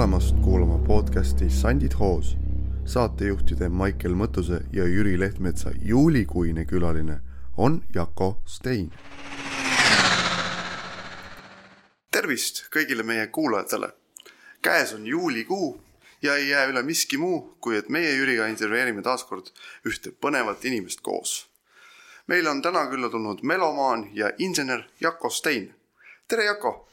tulemast kuulama podcasti Sandid hoos. saatejuhtide Maicel Mõttuse ja Jüri Lehtmetsa juulikuine külaline on Jako Stein. tervist kõigile meie kuulajatele. käes on juulikuu ja ei jää üle miski muu, kui et meie Jüriga intervjueerime taas kord ühte põnevat inimest koos. meil on täna külla tulnud melomaan ja insener Jako Stein. tere, Jako!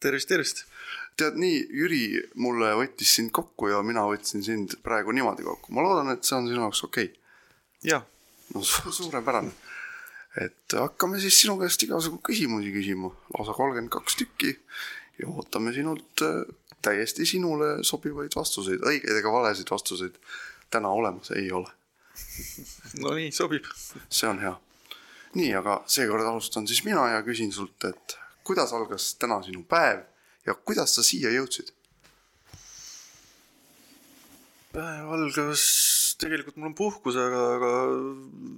tervist, tervist! Tead nii, Jüri mulle võttis sind kokku ja mina võtsin sind praegu niimoodi kokku. ma loodan, et see on sinu jaoks okei okay.. jah. no su suurepärane. et hakkame siis sinu käest igasugu küsimusi küsima, lausa kolmkümmend kaks tükki ja ootame sinult äh, täiesti sinule sobivaid vastuseid, õigeid ega valesid vastuseid täna olemas ei ole. no nii, sobib. see on hea. nii, aga seekord alustan siis mina ja küsin sult, et kuidas algas täna sinu päev ja kuidas sa siia jõudsid? päev algas, tegelikult mul on puhkus, aga, aga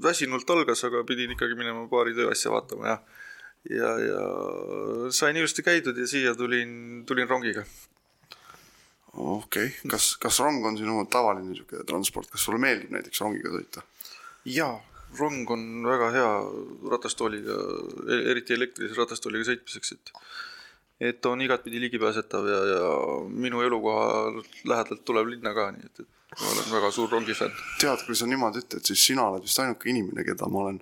väsinult algas, aga pidin ikkagi minema paari tööasja vaatama ja ja, ja sain ilusti käidud ja siia tulin, tulin rongiga. okei okay., kas, kas rong on sinu tavaline niisugune transport, kas sulle meeldib näiteks rongiga sõita? jaa, rong on väga hea ratastooliga, eriti elektrilise ratastooliga sõitmiseks, et et on igatpidi ligipääsetav ja, ja minu elukoha lähedalt tuleb linna ka, nii et, et ma olen väga suur rongifänn. tead, kui sa niimoodi ütled, siis sina oled vist ainuke inimene, keda ma olen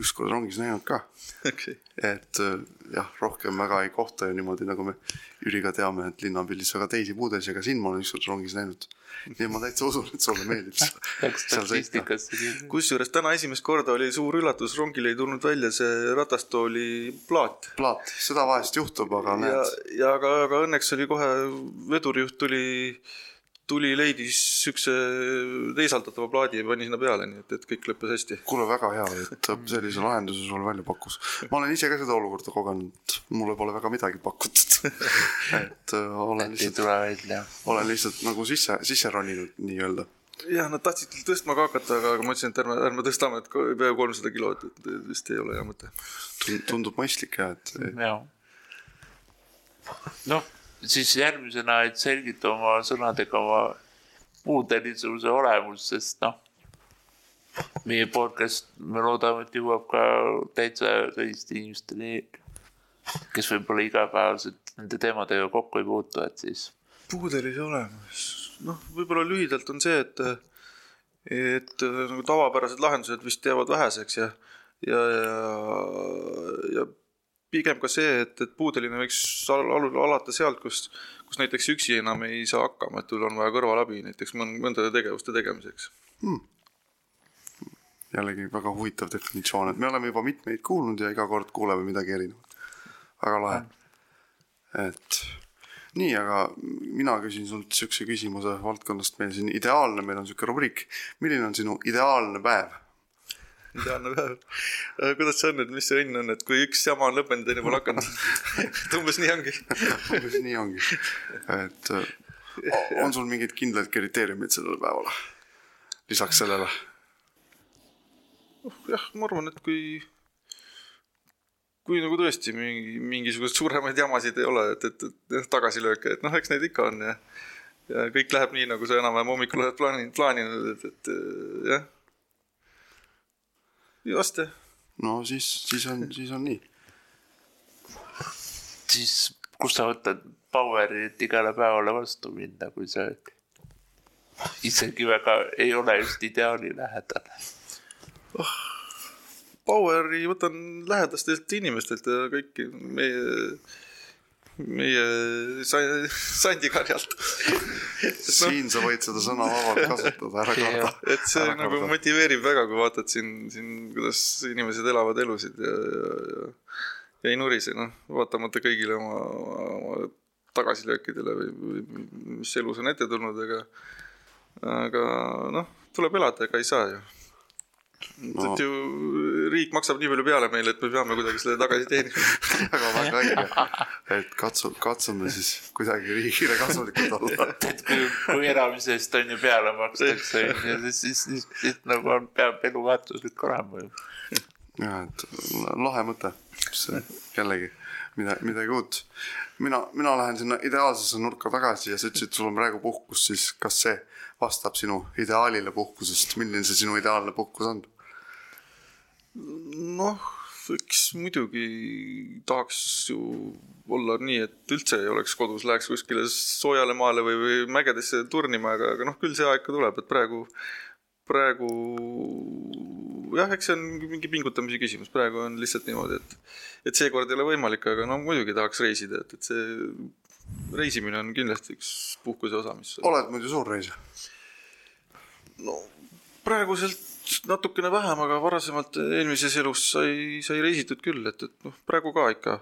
ükskord rongis näinud ka okay.. et äh, jah, rohkem väga ei kohta ju niimoodi, nagu me Jüriga teame, et linnapildis väga teisi puudelisi, aga sind ma olen ükskord rongis näinud. nii et ma täitsa usun, et sulle meeldib seal sõita. kusjuures täna esimest korda oli suur üllatus, rongil ei tulnud välja see ratastooli plaat. plaat, seda vahest juhtub, aga ja, näed. ja aga, aga õnneks oli kohe, vedurijuht tuli tuli, leidis siukse teisaldatava plaadi ja pani sinna peale, nii et, et kõik lõppes hästi. kuule, väga hea, et sellise lahenduse sulle välja pakkus. ma olen ise ka seda olukorda kogenud, mulle pole väga midagi pakutud et äh, olen lihtsalt, olen lihtsalt nagu sisse, sisse roninud nii-öelda jah, nad tahtsid tõstma ka hakata, aga, aga ma ütlesin, et ärme, ärme tõstame, et peaaegu kolmsada kilo, et, et vist ei ole hea mõte. tundub mõistlik jah, et. jah. noh siis järgmisena, et selgita oma sõnadega oma muudelisuse olemust, sest noh, meie podcast, me loodame, et jõuab ka täitsa tõsiste inimesteni, kes võib-olla igapäevaselt nende teemadega kokku ei puutu, et siis. puudelise olemus, noh, võib-olla lühidalt on see, et, et nagu tavapärased lahendused vist jäävad väheseks ja, ja, ja, ja pigem ka see, et, et puudeline võiks al alata sealt, kus, kus näiteks üksi enam ei saa hakkama, et tal on vaja kõrvalabi näiteks mõndade tegevuste tegemiseks hmm.. jällegi väga huvitav definitsioon, et me oleme juba mitmeid kuulnud ja iga kord kuuleme midagi erinevat. väga lahe. et nii, aga mina küsin sult siukse küsimuse valdkonnast, meil siin ideaalne, meil on siuke rubriik, milline on sinu ideaalne päev? Ideaalne päev. kuidas see on, et mis see õnn on, et kui üks jama on lõppenud, teine pole hakanud et umbes nii ongi umbes nii ongi, et on sul mingeid kindlaid kriteeriumeid sellele päevale? lisaks sellele? Oh, jah, ma arvan, et kui, kui nagu tõesti mingi, mingisuguseid suuremaid jamasid ei ole, et, et, et tagasilööke, et noh, eks neid ikka on ja ja kõik läheb nii, nagu sa enam-vähem hommikul oled plaaninud, plaaninud, et, et jah just no siis, siis on, siis on nii. siis kust sa võtad power'i, et igale päevale vastu minna, kui sa isegi väga ei ole just ideaali lähedal oh,? Power'i võtan lähedastelt inimestelt ja kõiki meie meie sandikarjalt siin sa võid seda sõna vabalt kasutada, ära karda. et see ära nagu karda. motiveerib väga, kui vaatad siin, siin, kuidas inimesed elavad elusid ja, ja, ja, ja ei nurise, noh, vaatamata kõigile oma, oma tagasilöökidele või, või mis elus on ette tulnud, aga, aga noh, tuleb elada, ega ei saa ju no.. et ju riik maksab nii palju peale meile, et me peame kuidagi selle tagasi teenima väga, väga õige. et katsu, katsume siis kuidagi riigile kasulikud olla. et kui, kui elamise eest on ju peale makstakse, siis, siis, siis, siis nagu on, peab elu väärtuslik olema ju. ja, et lahe mõte, jällegi mida, midagi uut. mina, mina lähen sinna ideaalsesse nurka tagasi ja sa ütlesid, sul on praegu puhkus, siis kas see vastab sinu ideaalile puhkusest, milline see sinu ideaalne puhkus on? noh, eks muidugi tahaks ju olla nii, et üldse ei oleks kodus, läheks kuskile soojale maale või, või mägedesse turnima, aga, aga noh, küll see aeg ka tuleb, et praegu, praegu jah, eks see on mingi pingutamise küsimus, praegu on lihtsalt niimoodi, et et seekord ei ole võimalik, aga no muidugi tahaks reisida, et, et see reisimine on kindlasti üks puhkuse osa, mis oled muidu suur reisija? no praeguselt natukene vähem, aga varasemalt eelmises elus sai, sai reisitud küll, et, et noh, praegu ka ikka,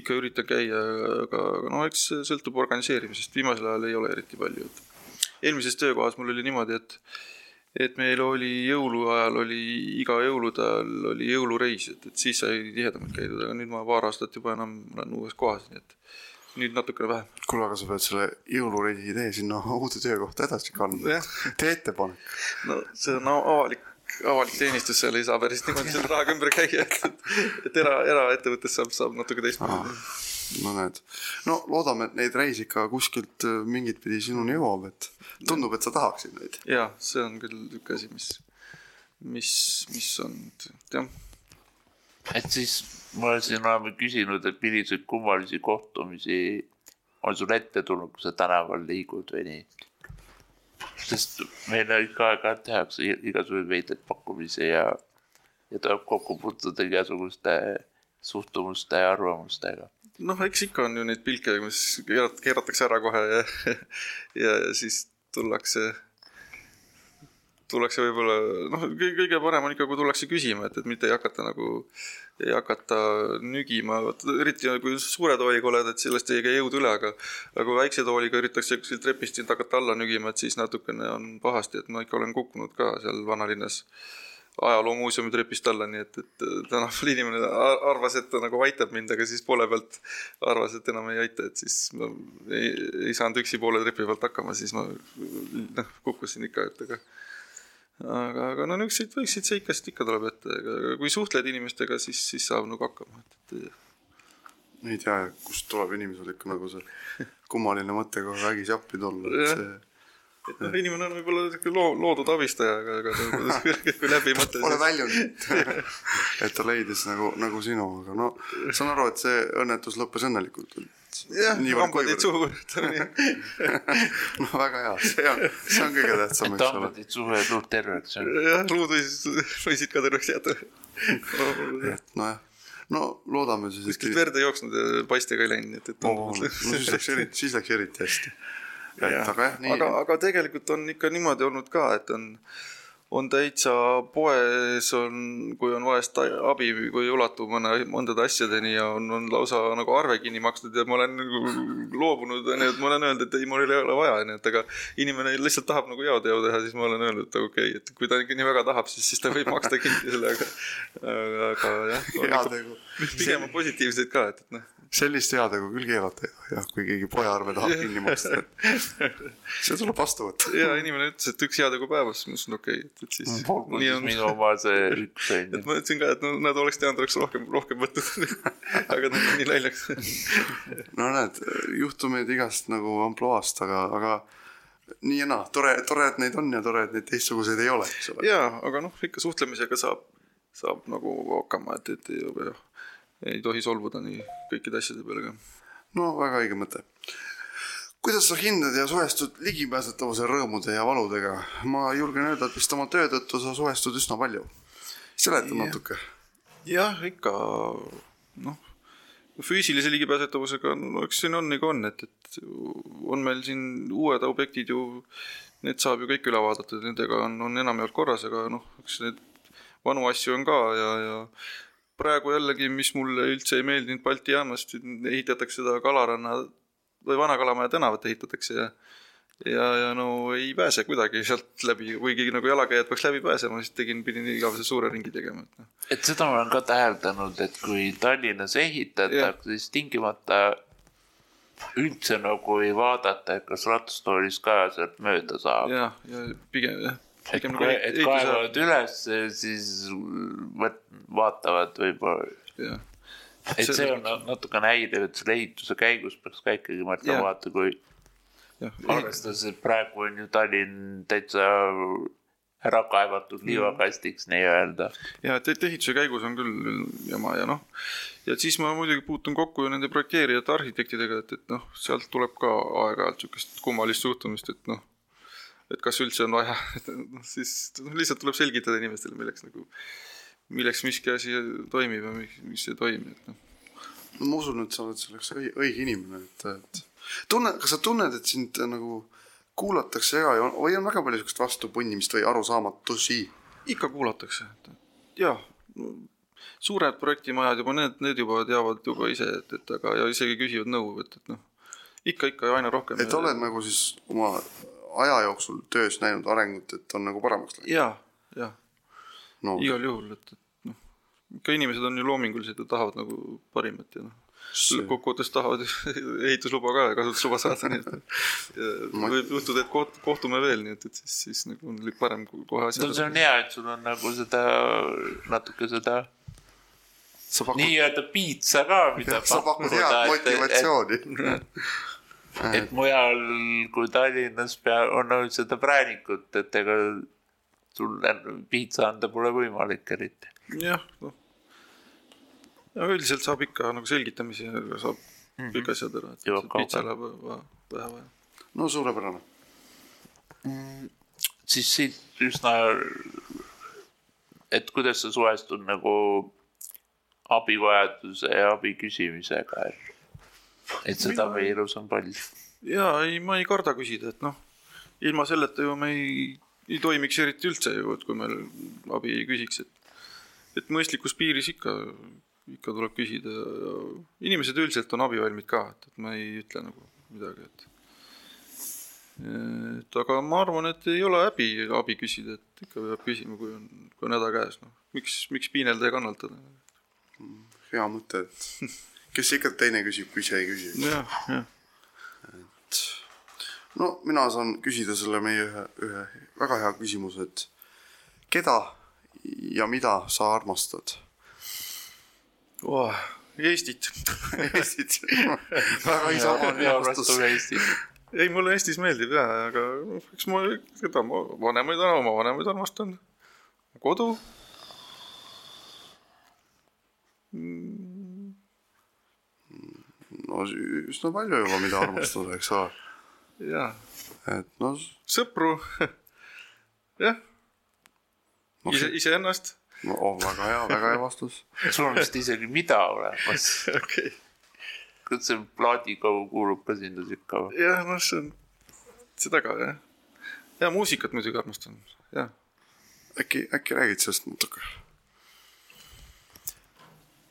ikka üritan käia, aga, no eks sõltub organiseerimisest, viimasel ajal ei ole eriti palju, et eelmises töökohas mul oli niimoodi, et et meil oli jõuluajal oli iga jõulude ajal oli jõulureis, et, et siis sai tihedamalt käidud, aga nüüd ma paar aastat juba enam olen uues kohas, nii et nüüd natukene vähem. kuule, aga sa pead selle jõulureisi idee sinna uude töökohta edasi kandma tee ettepanek. no see on a- avalik, avalik teenistus, seal ei saa päris niimoodi selle rahaga ümber käia, et, et era, eraettevõttes saab, saab natuke teistmoodi. no näed, no loodame, et neid reise ikka kuskilt äh, mingit pidi sinuni jõuab, et tundub, et sa tahaksid neid. jaa, see on küll niisugune asi, mis, mis, mis on, jah, et siis ma siin oleme küsinud, et milliseid kummalisi kohtumisi on sul ette tulnud, kui sa tänaval liigud või nii. sest meile ikka aeg-ajalt tehakse igasuguseid veidraid pakkumisi ja, ja tuleb kokku puutuda igasuguste suhtumuste ja arvamustega. noh, eks ikka on ju neid pilke, mis keerat-, keeratakse ära kohe ja, ja siis tullakse, tullakse võib-olla, noh, kõige parem on ikka, kui tullakse küsima, et, et mitte ei hakata nagu, ei hakata nügima, eriti kui suure tooliga oled, et sellest ei käi jõud üle, aga aga kui väikse tooliga üritatakse kuskilt trepist sind hakata alla nügima, et siis natukene on pahasti, et ma ikka olen kukkunud ka seal vanalinnas ajaloomuuseumi trepist alla, nii et, et tänaval inimene ar- arvas, et ta nagu aitab mind, aga siis poole pealt arvas, et enam ei aita, et siis ma ei, ei saanud üksi poole trepi pealt hakkama, siis ma noh, kukkusin ikka, et aga aga, aga no niisuguseid väikseid seikasid ikka tuleb ette, aga kui suhtled inimestega, siis, siis saab nagu hakkama, et, et ei tea, kust tuleb inimesel ikka nagu see kummaline mõte kohe vägisi appi tulla, et see et noh, inimene on võib-olla sihuke loo-, loodud abistaja, aga, aga kui läbi ei mõtle, pole väljundit. et ta leidis nagu, nagu sinu, aga no saan aru, et see õnnetus lõppes õnnelikult. jah, kuivõrd. suhu no väga hea, see on, see on kõige tähtsam, eks ole. hambad jäid suhu ja luud terveks. jah, luud võisid, võisid ka terveks jääda. et nojah, no loodame siis, kuskilt et verd ei jooksnud ja paistega ei läinud, nii et, et no siis läks eriti, siis läks eriti hästi. aga jah, nii aga, aga tegelikult on ikka niimoodi olnud ka, et on, on täitsa poes on, kui on vahest abi, kui ei ulatu mõne, mõndade asjadeni ja on, on lausa nagu arve kinni makstud ja ma olen nagu loobunud, onju, et ma olen öelnud, et ei, mul ei ole vaja, onju, et aga inimene lihtsalt tahab nagu heoteo teha, siis ma olen öelnud, et okei okay,, et kui ta ikka nii väga tahab, siis, siis ta võib maksta kinni selle, aga, aga, aga jah, heategu, pigem on positiivseid ka, et, et noh, sellist heategu küll keelata ei tohi, jah, kui keegi pojaarve tahab kinni maksta, et see tuleb vastu võtta. ja inimene ütles, et üks heategu päevas, ma ütlesin okei okay,, et, et siis nii on minu oma see üks on et ma ütlesin ka, et no nad oleks teadnud, oleks rohkem, rohkem võtnud. aga nad nii naljaks. no näed, juhtumeid igast nagu ampluaast, aga, aga nii ja naa, tore, tore, et neid on ja tore, et neid teistsuguseid ei ole, eks ole. jaa, aga noh, ikka suhtlemisega saab, saab nagu hakkama, et, et ei, ei tohi solvuda nii kõikide asjade peale ka. no väga õige mõte. Kuidas sa hindad ja suhestud ligipääsetavuse rõõmude ja valudega? ma julgen öelda, et vist oma töö tõttu sa suhestud üsna palju. seleta natuke. jah, ikka noh, füüsilise ligipääsetavusega, no eks siin on nagu on, et, et on meil siin uued objektid ju, need saab ju kõik üle vaadata, nendega on, on enamjaolt korras, aga noh, eks need vanu asju on ka ja, ja praegu jällegi, mis mulle üldse ei meeldinud Balti jaamast, ehitatakse seda Kalaranna või Vana-Kalamaja tänavat ehitatakse ja ja, ja no ei pääse kuidagi sealt läbi, kuigi nagu jalakäijad peaks läbi pääsema, siis tegin, pidin igavese suure ringi tegema, et noh. et seda ma olen ka täheldanud, et kui Tallinnas ehitatakse, siis tingimata üldse nagu ei vaadata, et kas ratastoolis ka sealt mööda saab. jah, ja pigem jah, et pigem kui, nagu et kaevavad üles, siis vaatavad võib-olla, jah, et see on na- natukene häiriv, et selle ehituse käigus peaks ka ikkagi mõtlema vaata, kui arvestades, et praegu on ju Tallinn täitsa ära kaevatud liivakastiks nii-öelda. ja et, et ehituse käigus on küll jama ja noh, ja siis ma muidugi puutun kokku ju nende projekteerijate, arhitektidega, et, et noh, sealt tuleb ka aeg-ajalt sihukest kummalist suhtumist, et noh, et kas üldse on vaja, et noh, siis lihtsalt tuleb selgitada inimestele, milleks nagu, milleks miski asi toimib ja mis, mis ei toimi, et noh. no ma usun, et sa oled selleks õige, õige inimene, et, et tunne, kas sa tunned, et sind äh, nagu kuulatakse ära ja on, või on väga palju siukest vastupunnimist või arusaamatusi? ikka kuulatakse, et jaa, suured projektimajad juba need, need juba teavad juba ise, et, et aga ja isegi küsivad nõu, et, et noh, ikka, ikka aina rohkem. et oled nagu siis oma aja jooksul töös näinud arengut, et on nagu paremaks läinud? jaa, jaa, no igal juhul, et, et noh, ikka inimesed on ju loomingulised ja tahavad nagu parimat ja noh, kokkuvõttes tahavad ehitusluba ka ja kasutusluba saada, nii et ja Ma- võib juhtuda, et koht-, kohtume veel, nii et, et siis, siis nagu on parem kui kohe no see on hea, et sul on nagu seda natuke seda pakud, nii-öelda piitsa ka, mida sa pakud head motivatsiooni. et mujal kui Tallinnas pea, on ainult seda präänikut, et ega sulle piitsa anda pole võimalik eriti. jah, noh. aga üldiselt saab ikka nagu selgitamisi saab kõik asjad ära, et pitsa läheb va- vähe vaja. no suurepärane. siis siit üsna, et kuidas sa suhestud nagu abivajaduse ja abi küsimisega, et, et seda meie elus on palju. ja ei, ma ei karda küsida, et noh, ilma selleta ju me ei, ei toimiks eriti üldse ju, et kui meil abi ei küsiks, et, et mõistlikus piiris ikka, ikka tuleb küsida ja inimesed üldiselt on abivalmid ka, et, et ma ei ütle nagu midagi, et et aga ma arvan, et ei ole häbi abi küsida, et ikka peab küsima, kui on, kui on häda käes, noh. miks, miks piinelda ja kannatada? hea mõte, et kes ikka teine küsib, kui ise ei küsi. jah, jah. No mina saan küsida selle meie ühe, ühe väga hea küsimuse, et keda ja mida sa armastad? Oh, Eestit. Eestit. väga isamaline. Eestis. ei, mulle Eestis meeldib ja, aga eks ma seda ma vanemaid, oma vanemaid armastan. kodu. no üsna palju juba, mida armastada, eks ole. Ja et no sõpru. jah, no, ise, iseennast. no oh, väga hea, väga hea vastus. sul on vist isegi mida olemas. okei, kas see plaadikogu kuulub ka sinna sekka või? jah, noh, see on seda ka jah. ja muusikat muidugi armastan, jah. äkki, äkki räägid sellest natuke?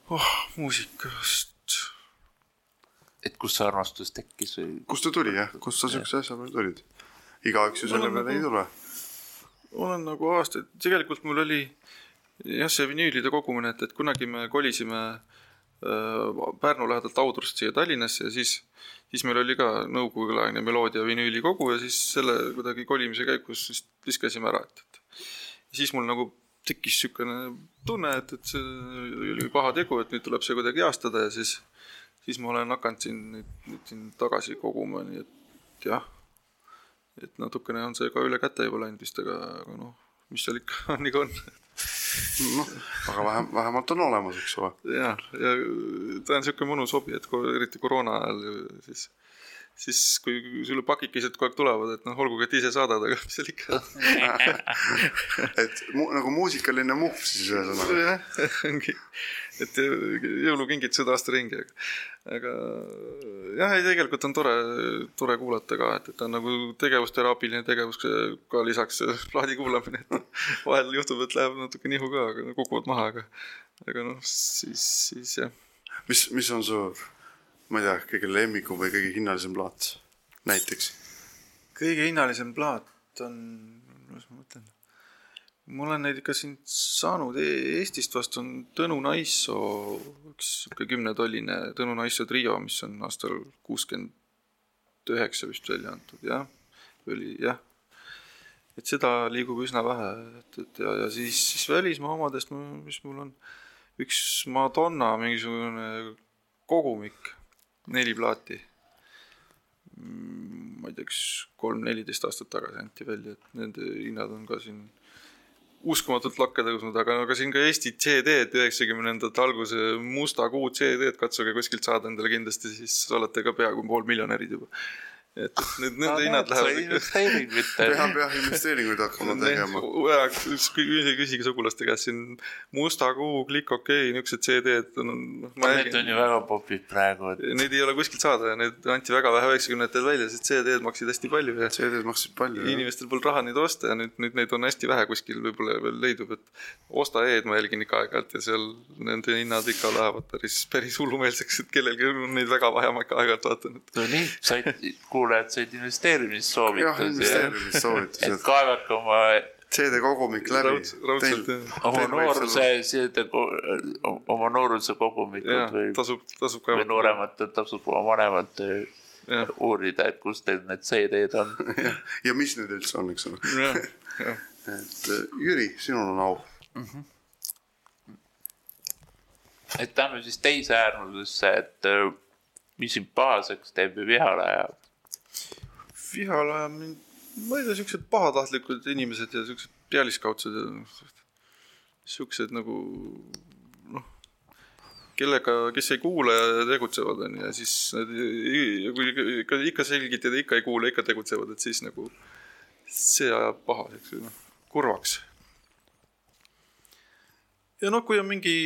oh, muusikast. Et kust see armastus tekkis või? kust ta tuli jah, kust sa siukse asja peale tulid? igaüks ju selle peale ei nagu- tule. olen nagu aastaid, tegelikult mul oli jah, see vinüülide kogumine, et, et kunagi me kolisime äh, Pärnu lähedalt Audrust siia Tallinnasse ja siis, siis meil oli ka nõukogudeaegne meloodia vinüüli kogu ja siis selle kuidagi kolimise käigus siis viskasime ära, et, et ja siis mul nagu tekkis niisugune tunne, et, et see oli paha tegu, et nüüd tuleb see kuidagi heastada ja siis, siis ma olen hakanud siin nüüd, nüüd siin tagasi koguma, nii et jah et natukene on see ka üle käte juba läinud vist, aga, aga noh, mis seal ikka on, nii kui on. noh, aga vähem, vähemalt on olemas, eks ole. ja, ja ta on niisugune mõnus hobi, et ko- eriti koroona ajal siis, siis kui sulle pakikesed kogu aeg tulevad, et noh, olgugi, et ise saadad, aga mis seal ikka. et mu, nagu muusikaline muhv siis ühesõnaga. jah, ongi, et jõulukingitused aasta ringi, aga, aga jah, ei tegelikult on tore, tore kuulata ka, et, et ta on nagu tegevusteraapiline tegevus ka lisaks plaadi kuulamine, et vahel juhtub, et läheb natuke nihu ka, aga kukuvad maha, aga aga noh, siis, siis jah. mis, mis on su, ma ei tea, kõige lemmikum või kõige hinnalisem plaat näiteks? kõige hinnalisem plaat on, kuidas ma mõtlen, ma olen neid ikka siin saanud E- Eestist vast on Tõnu Naissoo, üks sihuke kümnetolline Tõnu Naissoo trio, mis on aastal kuuskümmend üheksa vist välja antud, jah, oli jah. et seda liigub üsna vähe, et, et ja, ja siis, siis välismaa omadest, mis mul on, üks Madonna mingisugune kogumik, neli plaati. ma ei tea, kas kolm-neliteist aastat tagasi anti välja, et nende hinnad on ka siin uskumatult lakke tõusnud, aga, aga siin ka Eesti CD-d, üheksakümnendate alguse Musta kuu CD-d katsuge kuskilt saada endale kindlasti, siis olete ka peaaegu poolmiljonärid juba. et, et need, nende hinnad see lähevad ikka investeering mitte. peab jah investeeringuid hakkama tegema. küsige, küsige sugulaste käest siin Musta kuu, Klikk okei, niisugused CD-d on, noh, ma Need on ju väga popid praegu, et Neid ei ole kuskilt saada ja need anti väga vähe üheksakümnendatel välja, sest CD-d maksid hästi palju ja CD-d maksid palju. inimestel polnud raha neid osta ja nüüd, nüüd neid on hästi vähe kuskil võib-olla veel leidub, et Osta E-d ma jälgin ikka aeg-ajalt ja seal nende hinnad ikka lähevad päris, päris hullumeelseks, et kellelgi on neid väga vaja, ma ikka aeg-ajalt vaatan, et no nii, said, kuulajad said jah, investeerimissoovitusi. et kaevake oma, CD kogumik läbi Rauds-. raudselt jah. oma nooruse, oma nooruse kogumikud või, tasub, tasub või kaevata. noorematel tasub oma vanemate jah, uurida, et kus teil need CD-d on. ja mis need üldse on, eks ole. et äh, Jüri, sinul on au. et lähme siis teise äärmusesse, et äh, mis sind pahaseks teeb ja vihale ajab. Vihale ajab mind, ma ei tea, siuksed pahatahtlikud inimesed ja siuksed pealiskaudsed ja siuksed nagu noh, kellega, kes ei kuula ja tegutsevad, onju, ja siis nad, kui ikka, ikka selgitad ja ikka ei kuula, ikka tegutsevad, et siis nagu see ajab pahaseks või noh, kurvaks. ja noh, kui on mingi,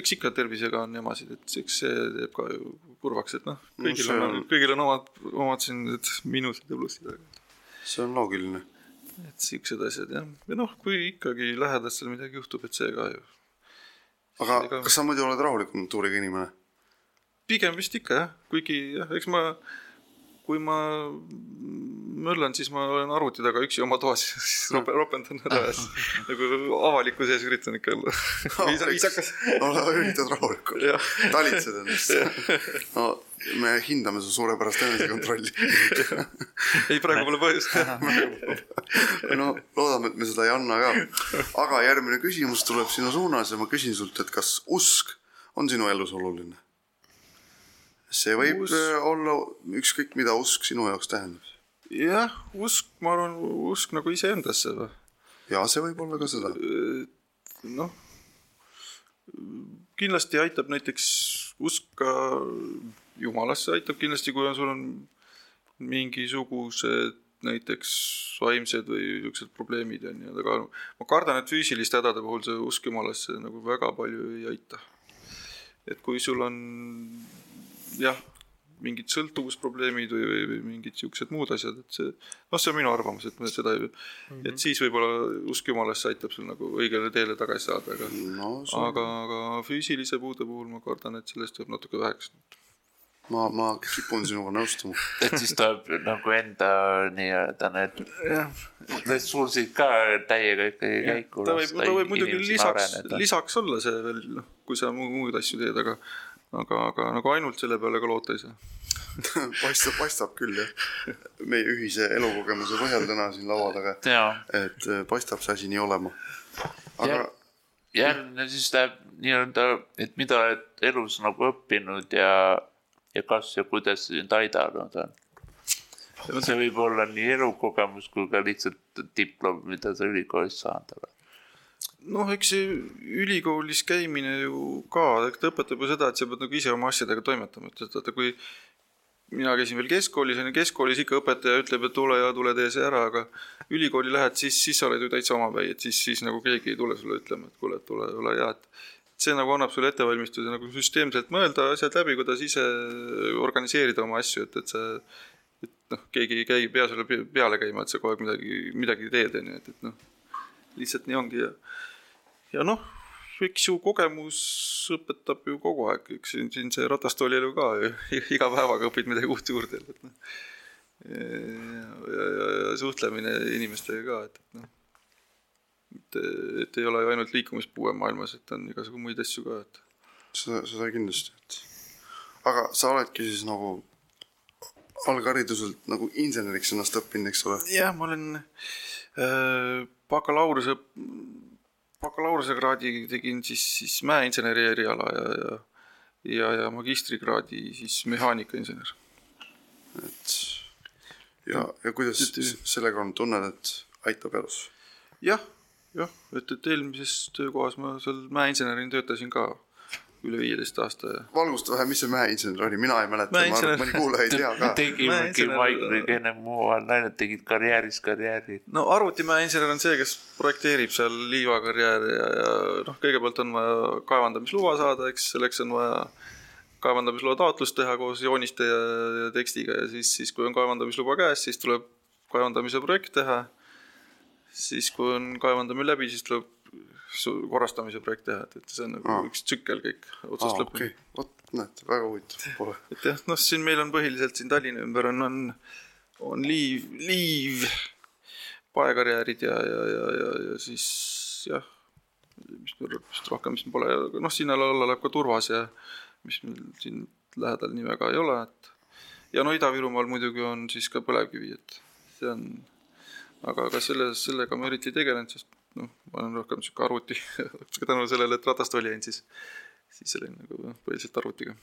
eks ikka tervisega on jamasid, et eks see teeb ka ju kurvaks, et noh, No kõigil see on, on- kõigil on omad, omad siin need miinused ja plussid, aga see on loogiline. et siuksed asjad jah, ja noh, kui ikkagi lähedastel midagi juhtub, et see ka ju. aga Ega- kas sa muidu oled rahuliku natuuriga inimene? pigem vist ikka jah, kuigi jah, eks ma, kui ma möllan, siis ma olen arvuti taga üksi oma toas, siis rope- ropendan ja siis nagu avalikkuse ees üritan ikka olla viisa- viisakas. üritad rahulikult. talitsed ennast. no me hindame su suurepärast enesekontrolli. ei praegu pole põhjust. no loodame, et me seda ei anna ka. aga järgmine küsimus tuleb sinu suunas ja ma küsin sult, et kas usk on sinu elus oluline? See võib Usk- usk... olla ükskõik, mida usk sinu jaoks tähendab. jah, usk, ma arvan, usk nagu iseendasse või ja see võib olla ka seda. noh, kindlasti aitab näiteks usk ka jumalasse aitab kindlasti, kui on sul on mingisugused näiteks vaimsed või niisugused probleemid on ju, aga ma kardan, et füüsiliste hädade puhul see usk jumalasse nagu väga palju ei aita. et kui sul on jah, mingid sõltuvusprobleemid või, või, või mingid siuksed muud asjad, et see, noh, see on minu arvamus, et me seda ei mm, -hmm. et siis võib-olla usk jumalasse aitab sul nagu õigele teele tagasi saada, aga no aga, aga füüsilise puude puhul ma kardan, et sellest jääb natuke väheks. ma, ma kipun sinuga nõustuma. et siis tuleb nagu enda nii-öelda need ressursid ka täiega ikkagi käiku ta võib, ta võib muidugi lisaks, lisaks olla see veel, noh, kui sa mu- muid asju teed, aga aga, aga nagu ainult selle peale ka loota ei saa. paistab, paistab küll jah. meie ühise elukogemuse põhjal täna siin laua taga, et äh, paistab see asi nii olema. aga Ja- järgmine siis läheb nii-öelda, et mida oled elus nagu õppinud ja, ja kas ja kuidas see sind aidanud on. see võib olla nii elukogemus kui ka lihtsalt diplom, mida sa ülikoolist saanud oled. noh, eks see ülikoolis käimine ju ka, ta õpetab ju seda, et sa pead nagu ise oma asjadega toimetama, et, vaata, kui mina käisin veel keskkoolis, on ju, keskkoolis ikka õpetaja ütleb, et tule ja tule tee see ära, aga ülikooli lähed, siis, siis sa oled ju täitsa omapäi, et siis, siis nagu keegi ei tule sulle ütlema, et kuule, tule, ole hea, et see nagu annab sulle ettevalmistuse nagu süsteemselt mõelda asjad läbi, kuidas ise organiseerida oma asju, et, et sa et noh, keegi ei käi pea sulle pe- peale käima, et sa kogu aeg midagi, midagi teed, on ju, et, et noh, lihtsalt nii ongi ja ja noh, eks ju kogemus õpetab ju kogu aeg, eks siin, siin see ratastoolielu ka ju iga päevaga õpid midagi uut juurde, et noh. ja, ja, ja, ja suhtlemine inimestega ka, et, et noh. et, et ei ole ju ainult liikumispuue maailmas, et on igasugu muid asju ka, et seda, seda kindlasti, et aga sa oledki siis nagu alghariduselt nagu inseneriks ennast õppinud, eks ole? jah, ma olen äh, bakalaureuse, bakalaureusekraadi tegin siis, siis mäeinseneri eriala ja, ja ja, ja magistrikraadi siis mehaanikainsener. et ja, ja kuidas Et- sellega on, tunned, et aitab elus? jah, jah, et, et eelmises töökohas ma seal mäeinsenerina töötasin ka üle viieteist aasta ja valgusta vähe, mis see mäeinsener oli, mina ei mäleta, ma arvan, mõni kuulaja ei tea ka. tegimegi Maigriga ennem omavahel naljad, tegid karjääris karjääri. no arvutimäeinsener on see, kes projekteerib seal liivakarjääri ja, ja noh, kõigepealt on vaja kaevandamisluba saada, eks selleks on vaja kaevandamisloa taotlust teha koos jooniste ja, ja tekstiga ja siis, siis kui on kaevandamisluba käes, siis tuleb kaevandamise projekt teha. siis kui on kaevandamine läbi, siis tuleb korrastamise projekt teha, et, et see on nagu Aa. üks tsükkel kõik otsast aa, lõpuni okei, vot näete, väga huvitav pole. et jah, noh, siin meil on põhiliselt siin Tallinna ümber on, on, on liiv, liiv, paekarjäärid ja, ja, ja, ja, ja siis jah, mis vist rohkem vist pole, noh, sinna alla läheb ka Turvas ja mis meil siin lähedal nii väga ei ole, et ja no Ida-Virumaal muidugi on siis ka põlevkivi, et see on, aga, aga selle, sellega ma eriti ei tegelenud, sest noh, ma olen rohkem sihuke arvuti, tänu sellele, et ratast oli ainult siis, siis olin nagu põhiliselt arvutiga.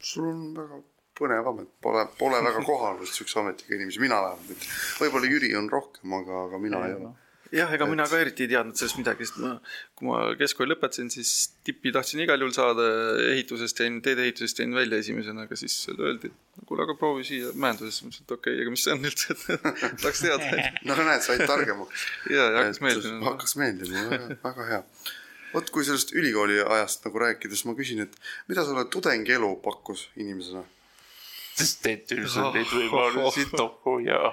Sul on väga põnev amet, pole, pole väga kohal vist siukse ametiga inimesi, mina vähemalt. Võib-olla Jüri on rohkem, aga, aga mina ei ole. Jah, ega mina ka eriti ei teadnud sellest midagi, sest ma, kui ma keskkooli lõpetasin, siis tippi tahtsin igal juhul saada ehitusest jäin, teedeehitusest jäin välja esimesena, aga siis öeldi, et kuule, aga proovi siia mäendusesse, ma ütlesin, et okei okay,, aga mis see on üldse, et tahaks teada. no näed, said targemaks. ja, ja hakkas meeldima. hakkas meeldima, väga, hea. vot kui sellest ülikooli ajast nagu rääkides, ma küsin, et mida sulle tudengielu pakkus inimesena? sest teed üldiselt neid võimalusi tohku ja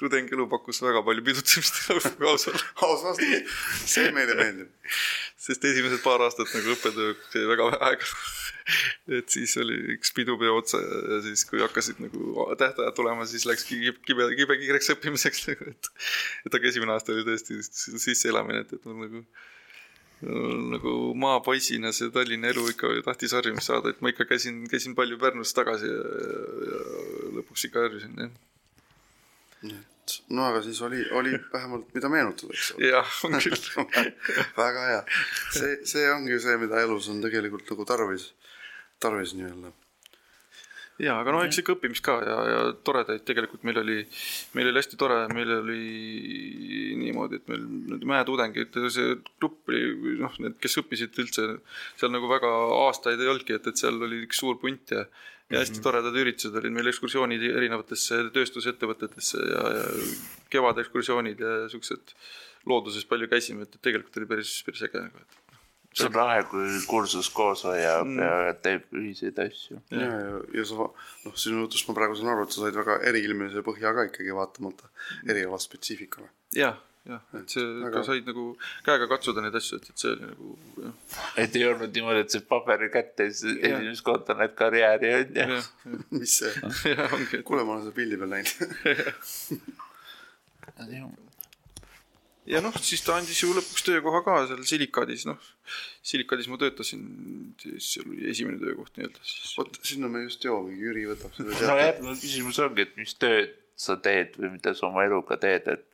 tudengielu pakkus väga palju pidutsemist ausalt, aus vastus, see meile meeldib. sest esimesed paar aastat nagu õppetöö jäi väga vähe aega. et siis oli üks pidupeo otsa ja, siis, kui hakkasid nagu tähtajad tulema, siis läks kibe, kibe, kibe kiireks õppimiseks nagu, et et aga esimene aasta oli tõesti sisseelamine, et, et nagu nagu maapoisina see Tallinna elu ikka tahtis harjumust saada, et ma ikka käisin, käisin palju Pärnus tagasi ja, ja, ja lõpuks ikka harjusin, jah. Et no aga siis oli, oli vähemalt mida meenutada, eks ole. jah, on küll. väga hea, see, see ongi see, mida elus on tegelikult nagu tarvis, tarvis nii-öelda. ja, aga noh, eks ikka õppimist ka ja, ja toredaid tegelikult meil oli, meil oli hästi tore, meil oli niimoodi, et meil need mäetudengid, see grupp oli noh, need, kes õppisid üldse seal nagu väga aastaid ei olnudki, et, et seal oli üks suur punt ja ja hästi toredad üritused olid meil ekskursioonid erinevatesse tööstusettevõtetesse ja, ja kevadekskursioonid ja siuksed looduses palju käisime, et tegelikult oli päris, päris äge nagu, et see on lahe, kui kursus koos hoiab Mm. ja teeb ühiseid asju. ja, ja, ja sa, noh, sinu jutust ma praegu saan aru, et sa said väga eriilmelise põhja ka ikkagi vaatamata eriala spetsiifikale. jah, jah, et see ka said nagu käega katsuda neid asju, et, et see oli nagu jah, et ei olnud niimoodi, et see paberi kätte ja siis esimest korda näed karjääri on ju. mis see, kuule, ma olen seda pildi peal näinud. ja noh, siis ta andis ju lõpuks töökoha ka seal Silikaadis, noh. Silikaadis ma töötasin, siis see oli esimene töökoht nii-öelda siis. vot sinna me just jõuamegi, Jüri võtab selle no järgmine küsimus ongi, et mis tööd sa teed või mida sa oma eluga teed, et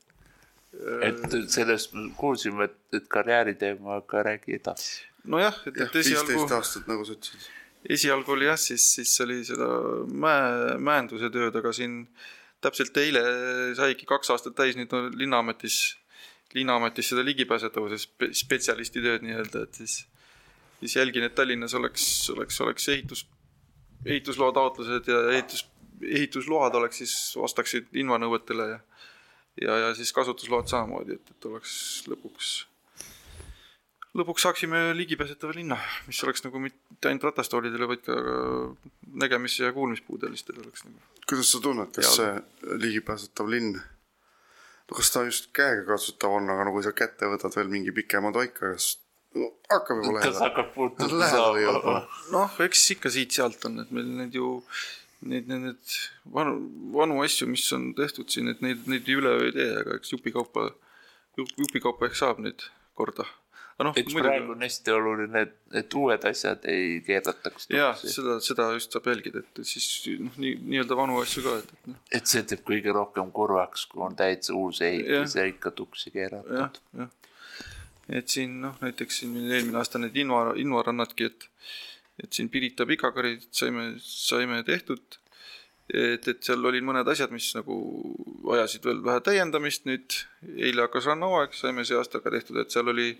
et sellest me kuulsime, et, et karjääriteema, aga räägi edasi. nojah, et, jah, et esialgu, viisteist aastat, nagu sa ütlesid. esialgu oli jah, siis, siis oli seda mäe, mäenduse tööd, aga siin täpselt eile saigi kaks aastat täis nüüd no, Linnaametis, Linnaametis seda ligipääsetavuse spe, spetsialisti tööd nii-öelda, et siis, siis jälgin, et Tallinnas oleks, oleks, oleks ehitus, ehitusloa taotlused ja ehitus, ehitusload oleks siis, vastaksid invanõuetele ja ja, ja siis kasutusload samamoodi, et, et oleks lõpuks, lõpuks saaksime ligipääsetava linna, mis oleks nagu mitte ainult ratastoolidele, vaid ka nägemis- ja kuulmispuudelistele oleks nagu. kuidas sa tunned, kas see ligipääsetav linn, no kas ta just käegakatsutav on, aga no kui sa kätte võtad veel mingi pikema toika, kas no, hakkab juba kas lähedal? hakkab puutuma Lähedale jõudma. saama? noh, eks ikka siit-sealt on, et meil need ju need, need, need vanu, vanu asju, mis on tehtud siin, et neid, neid üleöö ei tee, aga eks jupikaupa, jupikaupa ehk saab nüüd korda. noh, eks praegu on hästi oluline, et, et uued asjad ei keerataks tuksi. seda, seda just saab jälgida, et siis noh, nii, nii-öelda vanu asju ka, et, et noh, et see teeb kõige rohkem kurvaks, kui on täitsa uus ehitis ja ikka tuksi keeratud. et siin noh, näiteks siin meil eelmine aasta need Inva, Invarannadki, et et siin Pirita pikakarid saime, saime tehtud. et, et seal olid mõned asjad, mis nagu vajasid veel vähe täiendamist, nüüd eile hakkas rannahooaeg, saime see aasta ka tehtud, et seal oli,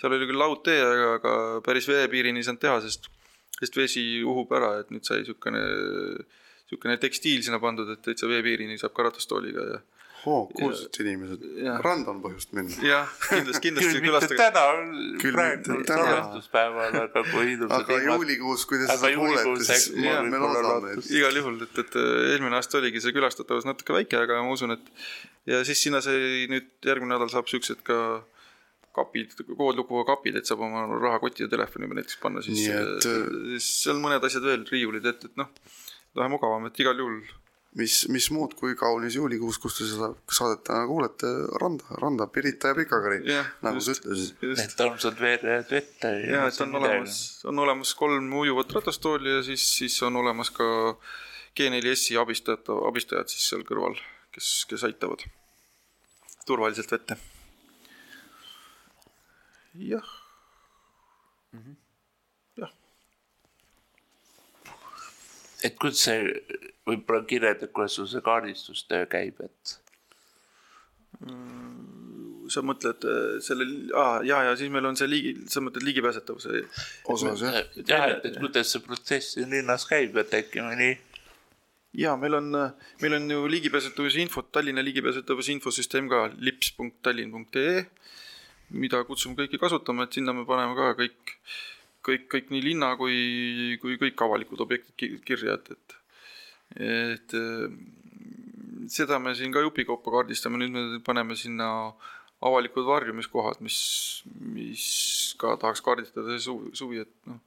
seal oli küll laudtee, aga, aga päris veepiirini ei saanud teha, sest, sest vesi uhub ära, et nüüd sai niisugune, niisugune tekstiil sinna pandud, et täitsa veepiirini saab ka ratastooliga ja oo, kuulsad inimesed randa on põhjust minna. jah, kindlasti, kindlasti külastage. täna, Küll praegu salvestuspäeval, aga kui ilusad aga juulikuus, kui te seda kuulete, siis me loodame, et igal juhul, et, et eelmine aasta oligi see külastatavus natuke väike, aga ma usun, et ja siis sinna sai nüüd järgmine nädal saab siuksed ka kapid, koodlukuga kapid, et saab oma rahakoti ja telefoni näiteks panna siis et, äh, siis seal mõned asjad veel, riiulid, et, et noh, vähe mugavam, et igal juhul mis, mis muud kui kaunis juulikuus, kus te seda saadet täna kuulete, randa, randa, Pirita ja Pikakari, Jah, nagu sa ütlesid. Need armsad veerejad vette. ja et on olemas, on olemas kolm ujuvat ratastooli ja siis, siis on olemas ka G4S-i abistajad, abistajad siis seal kõrval, kes, kes aitavad turvaliselt vette. jah, et kuidas see, võib-olla kirjeldad, kuidas sul see kaardistustöö käib, et sa mõtled äh, selle ah,, ja, ja siis meil on see liigi, sa mõtled ligipääsetavuse. osas jah, jah, et, et kuidas see protsess siin linnas käib, et äkki mõni ja meil on, meil on ju ligipääsetavuse infot, Tallinna ligipääsetavuse infosüsteem ka lips.tallinn.ee, mida kutsume kõiki kasutama, et sinna me paneme ka kõik, kõik, kõik nii linna kui, kui kõik avalikud objektid ki- kirja, et, et et äh, seda me siin ka jupikaupa kaardistame, nüüd me paneme sinna avalikud varjumiskohad, mis, mis ka tahaks kaardistada suvi, suvi, et noh.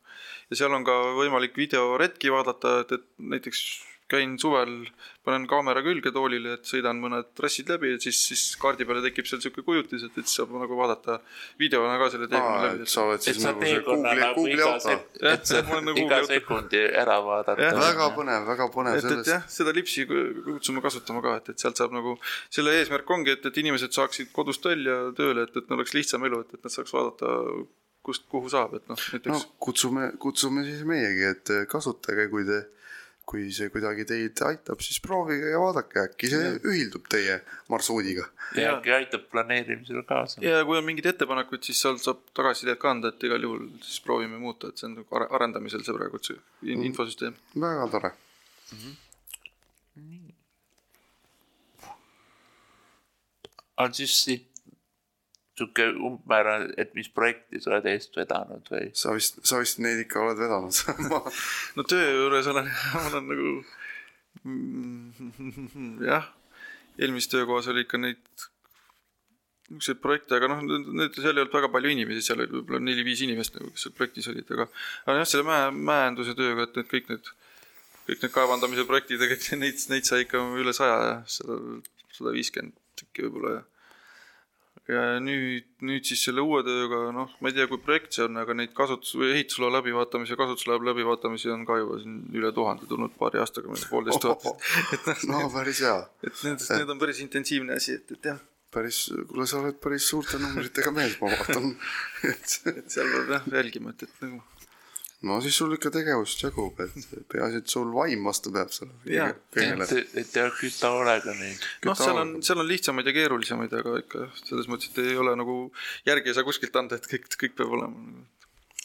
ja seal on ka võimalik videoretki vaadata, et, et näiteks käin suvel, panen kaamera külge toolile, et sõidan mõned trassid läbi, et siis, siis kaardi peale tekib seal niisugune kujutis, et, et siis saab nagu vaadata videona ka selle teekonna läbi et. sa oled et siis sa nagu see Google'i, nagu Google'i auto. et sa nagu iga Google'i auto. sekundi ära vaadata väga põnev, väga põnev et, et jah, seda lipsi kutsume kasutama ka, et, et sealt saab nagu, selle eesmärk ongi, et, et inimesed saaksid kodust välja tööle, et, et neil oleks lihtsam elu, et, et nad saaks vaadata, kust kuhu saab, et noh, no näiteks kutsume, kutsume siis meiegi, et kasutage, kui te, kui see kuidagi teid aitab, siis proovige ja vaadake, äkki see ühildub teie marsruudiga. ja äkki aitab planeerimisele kaasa. ja kui on mingeid ettepanekuid, siis seal saab tagasisidet ka anda, et igal juhul siis proovime muuta, et see on nagu are- arendamisel see praegu see in- infosüsteem. väga tore. on siis siit sihuke umbmäärane, et mis projekti sa oled eest vedanud või? sa vist, sa vist neid ikka oled vedanud ma no töö juures olen, olen nagu jah, eelmises töökohas oli ikka neid niisuguseid projekte, aga noh, need, seal ei olnud väga palju inimesi, seal oli võib-olla neli-viis inimest nagu, kes seal projektis olid, aga aga jah, selle mäe, mäeenduse tööga, et need kõik need, kõik need kaevandamise projektid ja kõik neid, neid sai ikka üle saja ja sada, sada viiskümmend tükki võib-olla ja ja nüüd, nüüd siis selle uue tööga, noh, ma ei tea, kui projekt see on, aga neid kasutus- ehitusloa läbivaatamisi ja kasutusloa läbivaatamisi on ka juba siin üle tuhande tulnud paari aastaga, poolteist tuhat. et noh, no päris hea, et nendest, need on päris intensiivne asi, et, et jah, päris, kuule, sa oled päris suurte numbritega mees, ma vaatan. et et seal peab jah jälgima, et, et nagu no siis sul ikka tegevust jagub, et peaasi, et sul vaim vastu peab sellele et, et ei küta hoolega neid. noh, seal on, seal on lihtsamaid ja keerulisemaid, aga ikka selles mõttes, et ei ole nagu järgi ei saa kuskilt anda, et kõik, kõik peab olema nagu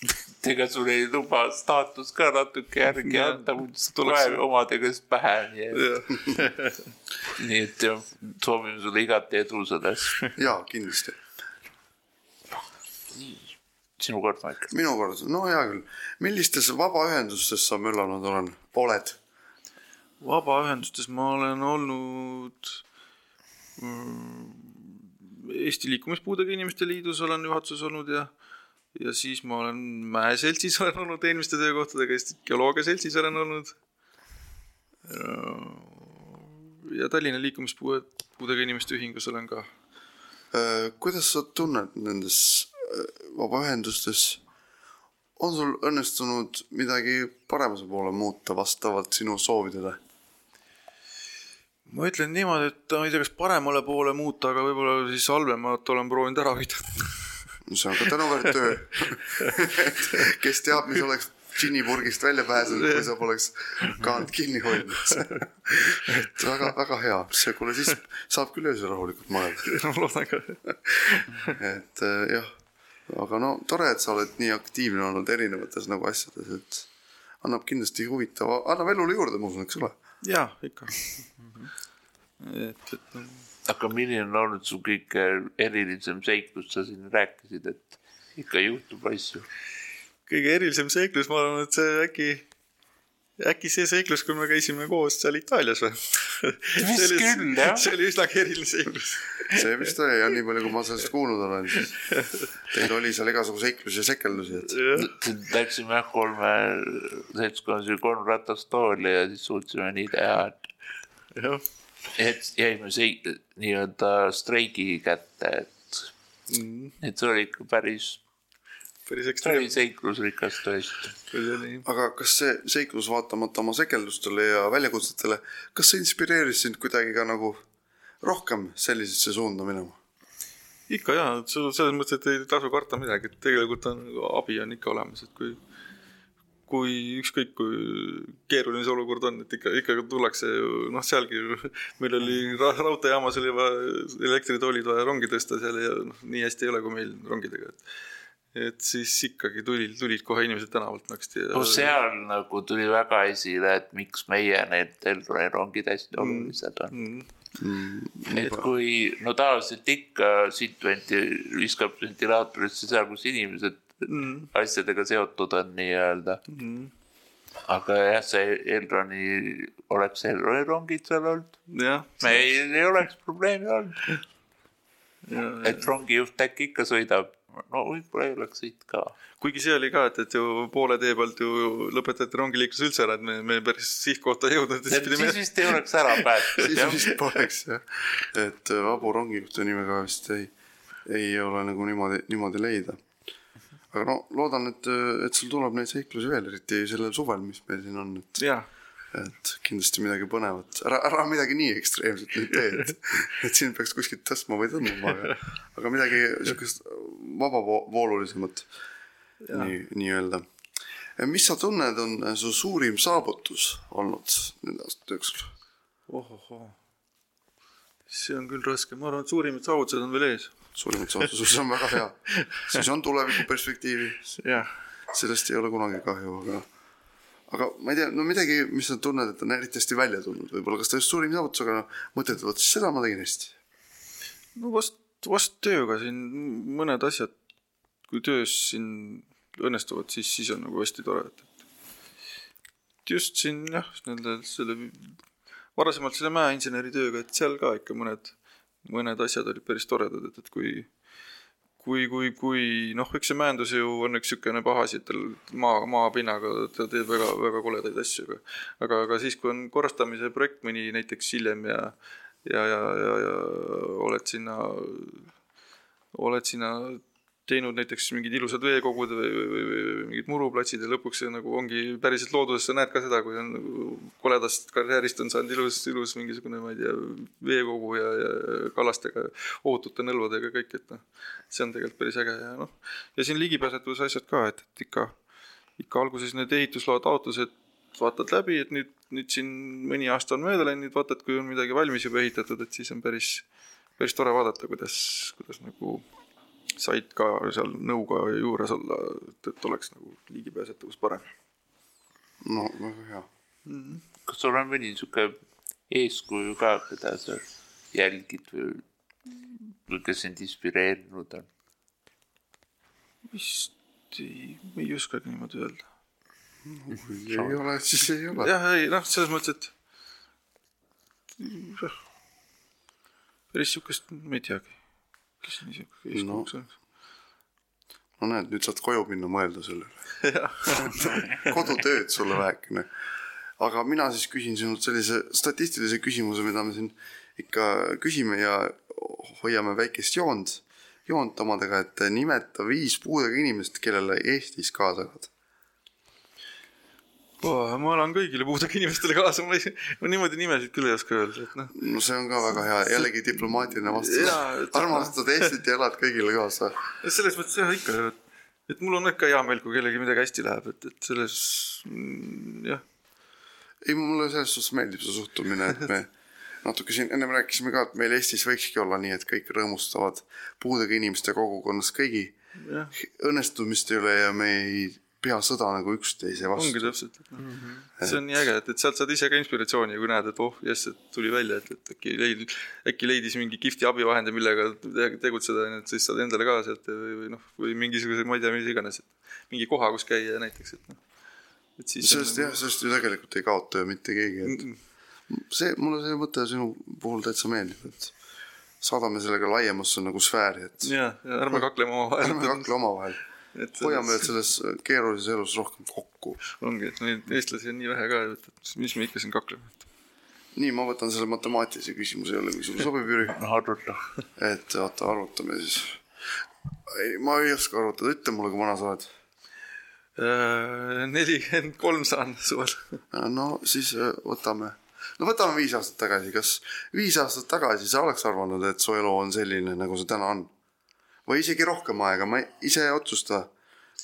ega sul ei luba staatus ka natuke järgi Jah, anda, muidu tuleks- kohe omade käest pähe, nii et, jah, nii et jah, soovime sulle igati edu selles. jaa, kindlasti. Sinu kord, Maik. minu kord, no hea küll. millistes vabaühendustes sa möllanud olen, oled? vabaühendustes ma olen olnud mm, Eesti Liikumispuudega Inimeste Liidus olen juhatuses olnud ja ja siis ma olen Mäeseltsis olen olnud eelmiste töökohtadega, Eesti Geoloogia Seltsis olen olnud. ja Tallinna Liikumispuudega Inimeste Ühingus olen ka. Äh, kuidas sa tunned nendes vabaühendustes, on sul õnnestunud midagi paremuse poole muuta vastavalt sinu soovidele? ma ütlen niimoodi, et ma ei tea, kas paremale poole muuta, aga võib-olla siis halvemat olen proovinud ära hoida. see on ka tänuväärt töö kes teab, mis oleks džinnipurgist välja pääsenud, kui sa poleks kaant kinni hoidnud et väga, väga hea, see, kuule siis saab küll öösel rahulikult magada. no loodan ka. et äh, jah, aga no tore, et sa oled nii aktiivne olnud erinevates nagu asjades, et annab kindlasti huvitava, annab elule juurde, ma usun, eks ole. jaa, ikka. et, et no aga milline on olnud su kõige erilisem seiklus, sa siin rääkisid, et ikka juhtub asju. kõige erilisem seiklus, ma arvan, et see äkki, äkki see seiklus, kui me käisime koos seal Itaalias või? vist küll, jah. see oli üsnagi eriline seiklus. see vist oli jah, nii palju, kui ma sellest kuulnud olen, siis teil oli seal igasugu seiklusi ja sekeldusi, et Läksime jah kolme seltskonnas oli kolm ratastooli ja siis suutsime nii teha, et, et jäime sei-, nii-öelda streigi kätte, et, Mm. et see oli ikka päris, päris ekstreemne seiklusrikas tõesti. oli. aga kas see seiklus vaatamata oma sekeldustele ja väljakutsetele, kas see inspireeris sind kuidagi ka nagu rohkem sellisesse suunda minema? ikka jaa, selles mõttes, et ei tasu karta midagi, et tegelikult on abi on ikka olemas, et kui kui ükskõik kui keeruline see olukord on, et ikka, ikka tullakse ju noh, sealgi ju meil oli ra raudteejaamas oli vaja elektritoolid vaja rongi tõsta seal ja noh, nii hästi ei ole kui meil rongidega, et et siis ikkagi tulid, tulid kohe inimesed tänavalt naksti ja no seal nagu tuli väga esile, et miks meie need Elroni rongid hästi olulised on. Mm, et kui, no tavaliselt ikka siit venti-, viskab ventilaatorisse seal, kus inimesed mm, asjadega seotud on nii-öelda. mm, aga jah, see Elroni, oleks Elroni rongid seal olnud, meil ei oleks probleemi olnud, ja, et rongijuht äkki ikka sõidab. No võib-olla sõit ka. kuigi see oli ka, et, et ju poole tee pealt ju lõpetati rongiliiklus üldse ära, et me, me päris sihtkohta ei jõudnud, siis pidime vist ei oleks ära päästnud siis vist poleks jah, et äh, vabu rongijuhti nimega vist ei, ei ole nagu niimoodi, niimoodi leida. aga no loodan, et, et sul tuleb neid seiklusi veel, eriti sellel suvel, mis meil siin on, et jah, et kindlasti midagi põnevat, ära, ära midagi nii ekstreemset nüüd tee, et, et sind peaks kuskilt tõstma või tõmbama, aga, aga midagi siukest vabavoolulisemat nii, nii-öelda. mis sa tunned, on su suurim saavutus olnud nende aastate jooksul? ohohoo. see on küll raske, ma arvan, et suurimad saavutused on veel ees. suurimad saavutused, see on väga hea. siis on tulevikuperspektiivi, sellest ei ole kunagi kahju, aga aga ma ei tea, no midagi, mis sa tunned, et on eriti hästi välja tulnud, võib-olla kas ta just suurim saavutus, aga noh, mõtled, et vot seda ma tegin hästi. no vast, vast tööga siin mõned asjad, kui töös siin õnnestuvad, siis, siis on nagu hästi tore, et, et just siin jah, nende selle varasemalt selle mäeinseneri tööga, et seal ka ikka mõned, mõned asjad olid päris toredad, et, et kui kui, kui, kui noh, eks see mäendus ju on üks niisugune paha asi, et tal maa, maapinnaga ta teeb väga, väga koledaid asju, aga aga, aga siis, kui on korrastamise projekt mõni näiteks hiljem ja ja, ja, ja, ja oled sinna, oled sinna teinud näiteks mingid ilusad veekogud või, või, või, või mingid muruplatsid ja lõpuks see nagu ongi päriselt looduses, sa näed ka seda, kui on nagu koledast karjäärist on saanud ilus, ilus mingisugune, ma ei tea, veekogu ja, ja kalastega, ohutute nõlvadega kõik, et noh, see on tegelikult päris äge ja noh, ja siin ligipääsetavuse asjad ka, et, et ikka, ikka alguses need ehitusloa taotlused vaatad läbi, et nüüd, nüüd siin mõni aasta on mööda läinud, vaatad, kui on midagi valmis juba ehitatud, et siis on päris, päris tore vaadata, kuidas, kuidas nagu said ka seal nõuga juures olla, et, et oleks nagu ligipääsetavus parem. no väga hea. kas sul on mõni sihuke eeskuju ka, keda sa jälgid või, või kes sind inspireerinud on? vist ei, ei oskagi niimoodi öelda. kui ei ole, siis ei ole. jah, ei noh, selles mõttes, et päris siukest ma ei teagi, kes niisugune eeskujuks on. no näed, nüüd saad koju minna mõelda sellele. kodutööd sulle vähekene. aga mina siis küsin sinult sellise statistilise küsimuse, mida me siin ikka küsime ja hoiame väikest joont, joont omadega, et nimeta viis puudega inimest, kellele Eestis kaasa elad. oh,. ma elan kõigile puudega inimestele kaasa, ma ei, ma niimoodi nimesid küll ei oska öelda, et noh. no see on ka väga hea, jällegi diplomaatiline vastus armastad Eestit ja elad kõigile kaasa. selles mõttes jah, ikka, et, et mul on ikka hea meel, kui kellelgi midagi hästi läheb, et, et selles mm, jah, ei, mulle selles suhtes meeldib see suhtumine, et me natuke siin ennem rääkisime ka, et meil Eestis võikski olla nii, et kõik rõõmustavad puudega inimeste kogukonnas kõigi õnnestumiste üle ja me ei pea sõda nagu üksteise ongi vastu. täpselt, et noh, see on nii äge, et, et sealt saad ise ka inspiratsiooni, kui näed, et oh jess, et tuli välja, et, et äkki leidis, äkki leidis mingi kihvti abivahendi, millega te- tegutseda, onju, et siis saad endale ka sealt või, või noh, või mingisuguse, ma ei tea, mis iganes, et mingi koha, kus käia näiteks, et noh. et siis sellest jah, sellest ju tegelikult ei kaota ju mitte keegi, et see, mulle see mõte sinu puhul täitsa meeldib, et saadame sellega laiemasse nagu sfääri, et ja, ja ärme kakleme omavahel. ärme kakle omavahel. Et hoiame need selles keerulises elus rohkem kokku. ongi, et neid eestlasi on nii vähe ka, et et mis me ikka siin kakleme. nii, ma võtan selle matemaatilise küsimuse jälle, kui sulle sobib, Jüri. noh, arvuta. et oota, arvutame siis. ei, ma ei oska arvutada, ütle mulle, kui vana sa oled. nelikümmend kolm saan suvel. no siis äh, võtame, no võtame viis aastat tagasi, kas viis aastat tagasi sa oleks arvanud, et su elu on selline, nagu see täna on? Või isegi rohkem aega, ma ei, ise otsusta,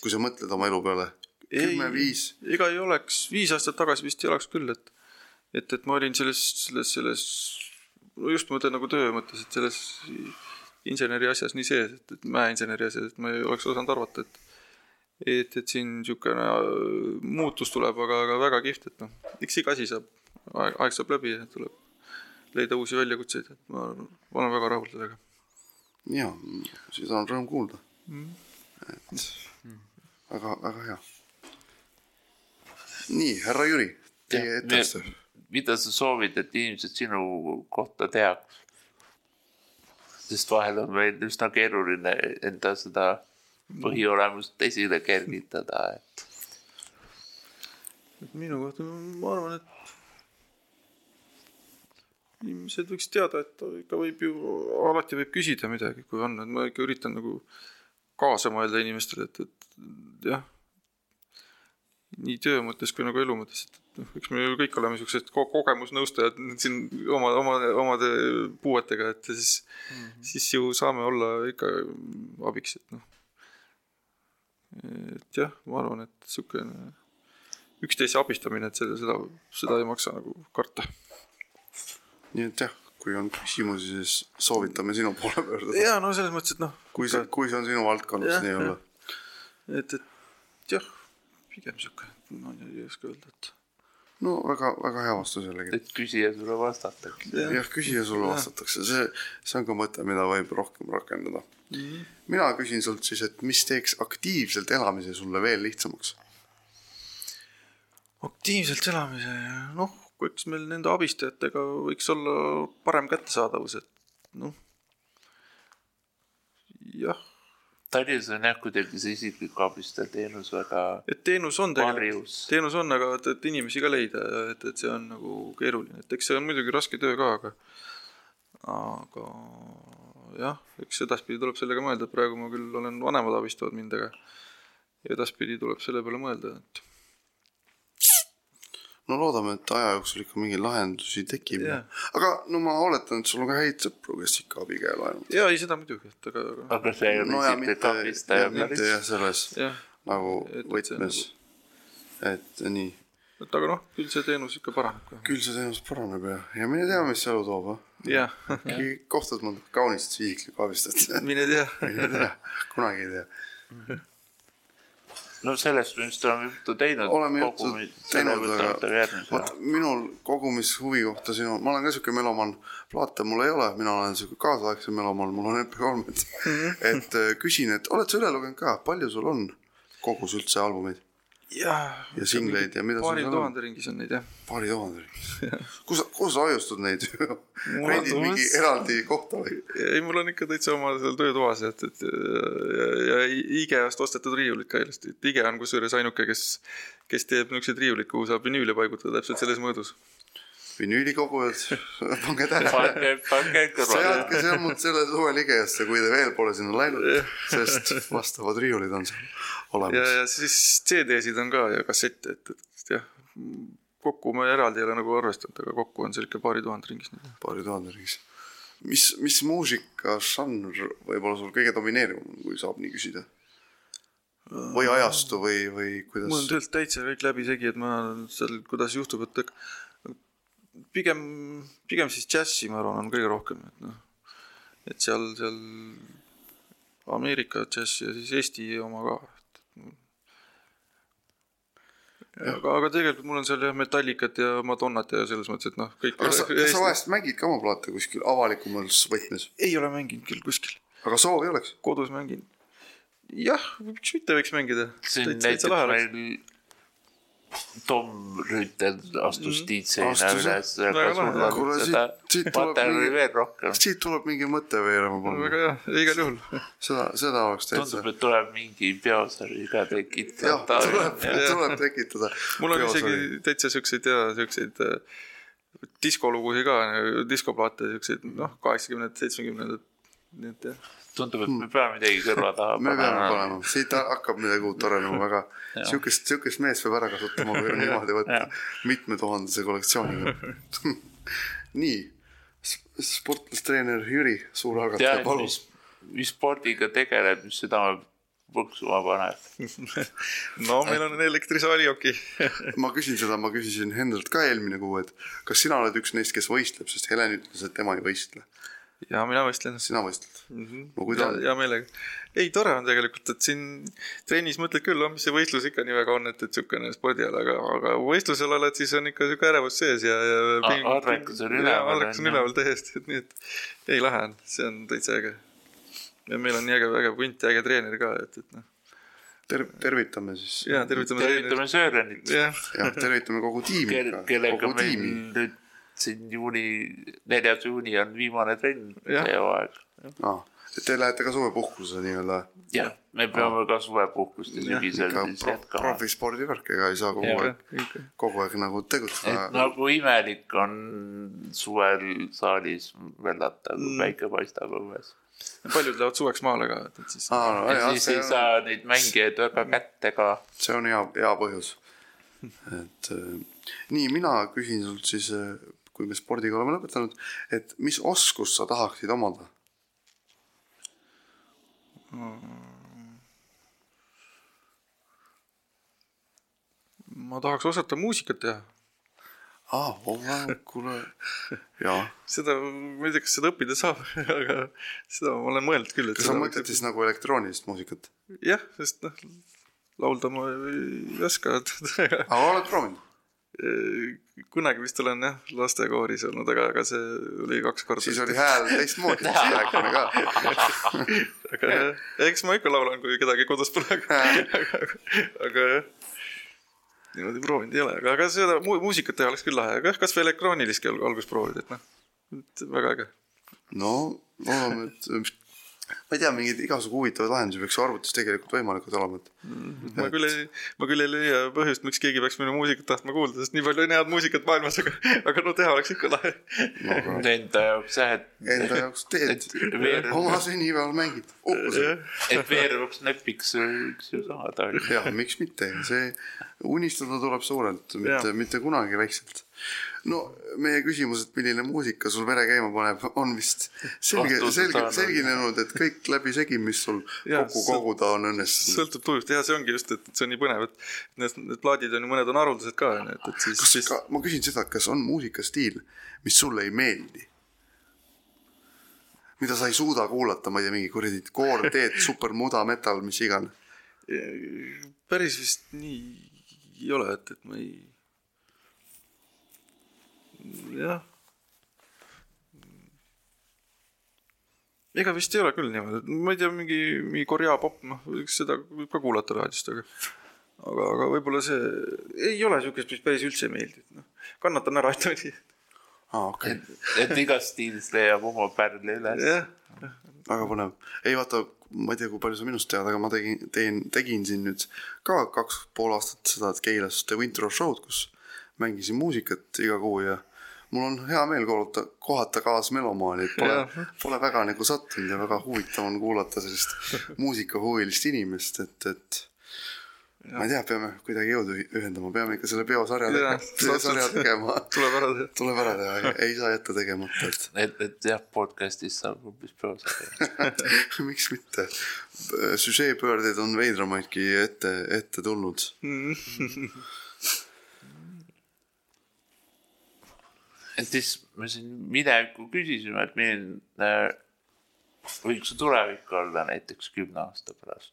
kui sa mõtled oma elu peale. kümme, viis, ega ei oleks, viis aastat tagasi vist ei oleks küll, et, et, et ma olin selles, selles, selles, no just ma mõtlen nagu töö mõttes, et selles inseneri asjas nii sees, et, et mäeinseneri asjas, et ma ei oleks osanud arvata, et et, et siin niisugune äh, muutus tuleb, aga, aga väga kihvt, et noh, eks iga asi saab, aeg, saab läbi ja tuleb leida uusi väljakutseid, et ma, ma olen väga rahul sellega. Ja seda on rõõm kuulda. et väga, väga hea. nii, härra Jüri, teie etteaste. mida sa soovid, et inimesed sinu kohta teaks? sest vahel on meil üsna keeruline enda seda põhiolemust esile kergitada, et et minu kohta ma arvan, et inimesed võiks teada, et ikka võib ju, alati võib küsida midagi, kui on, et ma ikka üritan nagu kaasa mõelda inimestele, et, et jah, nii töö mõttes kui nagu elu mõttes, et noh, eks me ju kõik oleme siuksed ko kogemusnõustajad siin oma, oma, omade puuetega, et siis mm, -hmm. siis ju saame olla ikka abiks, et noh. et jah, ma arvan, et siukene üksteise abistamine, et seda, seda, seda ei maksa nagu karta. Nii et jah, kui on küsimusi, siis soovitame sinu poole pöörduda. ja no selles mõttes, et noh, kui see, kui see on sinu valdkonnas nii-öelda. et, et jah, pigem siuke, ma ei oska öelda, et no väga, väga hea vastus jällegi. et küsija sulle vastataks. jah, küsija sulle vastatakse, see, see on ka mõte, mida võib rohkem rakendada. mina küsin sult siis, et mis teeks aktiivselt elamise sulle veel lihtsamaks? aktiivselt elamise, noh, eks meil nende abistajatega võiks olla parem kättesaadavus, et noh, jah, Tallinnas on jah kuidagi see isikliku abistaja teenus väga et teenus on tegelikult, teenus on, aga et, et inimesi ka leida, et, et see on nagu keeruline, et eks see on muidugi raske töö ka, aga aga jah, eks edaspidi tuleb sellega mõelda, praegu ma küll olen, vanemad abistavad mind, aga edaspidi tuleb selle peale mõelda, et no loodame, et aja jooksul ikka mingeid lahendusi tekib Jah.. aga no ma oletan, et sul on ka häid sõpru, kes ikka abikäe laenud. ja ei, seda muidugi, et aga, aga aga see ei ole no ja isiklik mitte, abistaja mitte päris. jah, selles jah, nagu võtmes. et nii, et aga noh, küll see teenus ikka paraneb küll see teenus paraneb ja, ja mine tea, mis see elu toob, ah. jah, äkki kohtad mõnda kaunist isiklikku abistajat. mine tea. mine tea, kunagi ei tea. no sellest me vist oleme juttu teinud. oleme juttu teinud, aga minul kogumis huvi kohta sinu, ma olen ka siuke melomaan, plaate mul ei ole, mina olen siuke kaasaegse melomaan, mul on MP3-d. et äh, küsin, et oled sa üle lugenud ka, palju sul on kogus üldse albumeid, jah. Ja singleid ja mida paari tuhande ringis on neid jah. paari tuhande ringis? kus, kus sa ajustad neid? rendid mingi eraldi kohta või? ei, mul on ikka täitsa oma seal töötoas, et, et ja, ja IKEA-st ostetud riiulid ka ilusti, et IKEA on kusjuures ainuke, kes, kes teeb niisuguseid riiuleid, kuhu saab vinüüli paigutada täpselt selles mõõdus. vinüülikogujad, pange tähele. pange, pange kõrvale. seadke sammud selle suve ligejasse, kui te veel pole sinna läinud, sest vastavad riiulid on seal olemas. ja siis CD-sid on ka ja kassette, et, et jah, kokku ma eraldi ei ole nagu arvestanud, aga kokku on ikka paari tuhande ringis. paari tuhande ringis. mis, mis muusikažanr võib-olla sul kõige domineerivam on, kui saab nii küsida? või ajastu või, või mul on kuidas? tegelikult täitsa kõik läbisegi, et ma seal, kuidas juhtub, et pigem, pigem siis džässi, ma arvan, on kõige rohkem, et noh, et seal, seal Ameerika džäss ja siis Eesti oma ka. aga, aga tegelikult mul on seal jah Metallicat ja Madonnat ja selles mõttes, et noh, kõik. aga sa, kas sa vahest mängid ka oma plaate kuskil avalikumas võtmes? ei ole mänginud küll kuskil, aga soovi oleks? kodus mängin. jah, miks mitte võiks mängida. siin näiteks meil Tom Rüütel astus Astus, jah. üles, Väga. Kuule, siit- siit tuleb mingi- veel rohkem. siit tuleb mingi mõte veerema väga panna. hea, igal juhul. seda, seda oleks täitsa tundub,. et tuleb mingi peosari ka jah, tekitada. tuleb, tuleb tekitada. mul on isegi täitsa siukseid ja siukseid äh, diskolugusid ka, diskoplaate siukseid noh, kaheksakümnendad, seitsmekümnendad, nii et jah. tundub, et me peame midagi kõrva taha me peame. panema, siit hakkab midagi uut arenema, väga siukest, siukest meest peab ära kasutama, kui niimoodi võtta mitmetuhandese kollektsiooniga. nii, sportlastreener Jüri, suur algataja, palun mis, mis spordiga tegeled, mis südame põksuma paneb? no meil on elektrisaalijoki. ma küsin seda, ma küsisin Hendrilt ka eelmine kuu, et kas sina oled üks neist, kes võistleb, sest Helen ütles, et tema ei võistle. Ja mina võistlen. sina võistled? no kui ja hea meelega. ei, tore on tegelikult, et siin trennis mõtled küll, mis see võistlus ikka nii väga on, et, et siukene spordiala, aga, aga võistlusel oled, siis on ikka siuke ärevus sees ja, ja. adrekas on üleval, adrekas on üleval täiesti, et nii, et ei lähe, see on täitsa äge. ja meil on nii äge, äge punt ja äge treener ka, et, et noh. ter-, tervitame siis. ja tervitame tervitame Sörenit, jah, jah, tervitame kogu tiimi kel- kellega kogu meil tiimi. nüüd siin juuni, neljas juuni on viimane trenn hooaeg. et te lähete ka suvepuhkusele nii-öelda jah, me peame ka suvepuhkust ja sügisel siis pro- jätkama. profisspordivärk, ega ei saa kogu Jah. aeg, kogu aeg nagu et tegutseda. nagu imelik on suvel saalis vällata, kui Mm. päike paistab õues. paljud lähevad suveks maale ka, et, siis. aa, no ja jah, siis see ei on, saa neid mängijaid väga kätte ka. see on hea, hea põhjus. et äh, nii, mina küsin sult siis, kui me spordiga oleme lõpetanud, et mis oskust sa tahaksid omada? ma tahaks osata muusikat teha. aa, kuule, jaa. seda, ma ei tea, kas seda õppida saab, aga seda ma olen mõelnud küll, kas sa mõtled siis nagu elektroonilist muusikat? jah, sest noh, laulda ma ei oska. aga oled proovinud? Kunagi vist olen jah, lastekooris olnud, aga, aga see oli kaks korda. siis oli hääl teistmoodi, rääkime ka. aga jah, eks ma ikka laulan, kui kedagi kodus pole, aga, aga, aga jah, niimoodi proovinud ei ole, aga, aga seda mu muusikat teha oleks küll lahe, aga jah, kasvõi elektroonilistki al- alguses proovida, et noh, väga äge. no loodame, et ma ei tea, mingeid igasugu huvitavaid lahendusi peaks arvutis tegelikult võimalikud olema, et ma küll ei, ma küll ei leia põhjust, miks keegi peaks minu muusikat tahtma kuulda, sest nii palju on head muusikat maailmas, aga, aga no teha oleks ikka lahe. no aga Enda jaoks jah, et, enda jaoks teed veer- oma sünnipäeval mängid uhkusega. et veeruks näpiks võiks ju saada. jah, miks mitte, see unistada tuleb suurelt, mitte mitte kunagi väikselt. No meie küsimus, et milline muusika sul vere käima paneb, on vist selge, selge, selginenud, et kõik läbisegi, mis sul Jah, kokku koguda on õnnestunud. sõltub tujust, jah, see ongi just, et see on nii põnev, et need, need plaadid on ju, mõned on haruldased ka, onju, et, et siis, kas siis ka, ma küsin seda, kas on muusikastiil, mis sulle ei meeldi? mida sa ei suuda kuulata, ma ei tea, mingi kuradi koorteed, supermuda metal, mis iganes. päris vist nii ei ole, et, et ma ei, jah. ega vist ei ole küll niimoodi, ma ei tea, mingi, mingi Korea popp, noh, eks seda võib ka kuulata raadiost, aga aga, aga võib-olla see ei ole siukest, mis päris üldse ei meeldi, et noh, kannatan ära, ütleme nii. aa, okei et, et igast stiilist leiab oma pärli üles. jah, väga põnev. ei vaata, ma ei tea, kui palju sa minust tead, aga ma tegin, teen, tegin siin nüüd ka kaks pool aastat seda Keilas The Winter Show'd, kus mängisin muusikat iga kuu ja mul on hea meel kohata, kohata kaasmelomaani, et pole pole väga nagu sattunud ja väga huvitav on kuulata sellist muusikahuvilist inimest, et, et ma ei tea, peame kuidagi jõudu ühendama, peame ikka selle peosarja tegema, tegema, tuleb ära teha. tuleb ära teha, ei saa jätta tegemata, et et, et jah, podcast'is saab hoopis peosarja. miks mitte. süžeepöördeid on veidramaidki ette, ette tulnud. Et siis me siin minevikku küsisime, et milline võiks su tulevik olla näiteks kümne aasta pärast.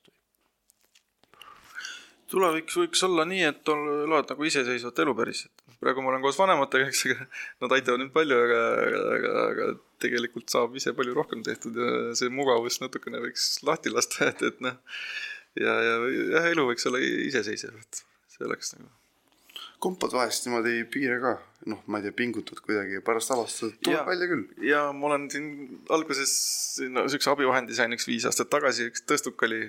tuleviks võiks olla nii, et elad nagu iseseisvat elu päriselt. praegu ma olen koos vanematega, eks, aga nad aitavad mind palju, aga, aga, aga tegelikult saab ise palju rohkem tehtud ja see mugavus natukene võiks lahti lasta, et, et noh. ja, ja jah, elu võiks olla iseseisev, et see oleks nagu. Kompad vahest niimoodi piire ka, noh, ma ei tea, pingutad kuidagi ja pärast avastad, tuleb Jaa. välja küll. ja ma olen siin alguses no, siukse abivahendi sain üks viis aastat tagasi, üks tõstuk oli,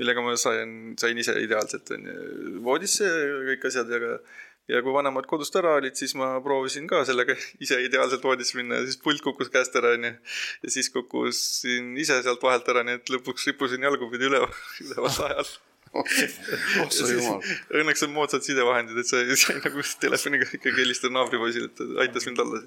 millega ma sain, sain ise ideaalselt onju voodisse ja kõik asjad ja ka ja kui vanemad kodust ära olid, siis ma proovisin ka sellega ise ideaalselt voodisse minna ja siis pult kukkus käest ära onju. ja siis kukkusin ise sealt vahelt ära, nii et lõpuks rippusin jalgupidi üleval, üleval sae oh sa Õnneks on moodsad sidevahendid, et sai, sai nagu telefoniga ikkagi helistada naabripoisile, et ta aitas mind alla.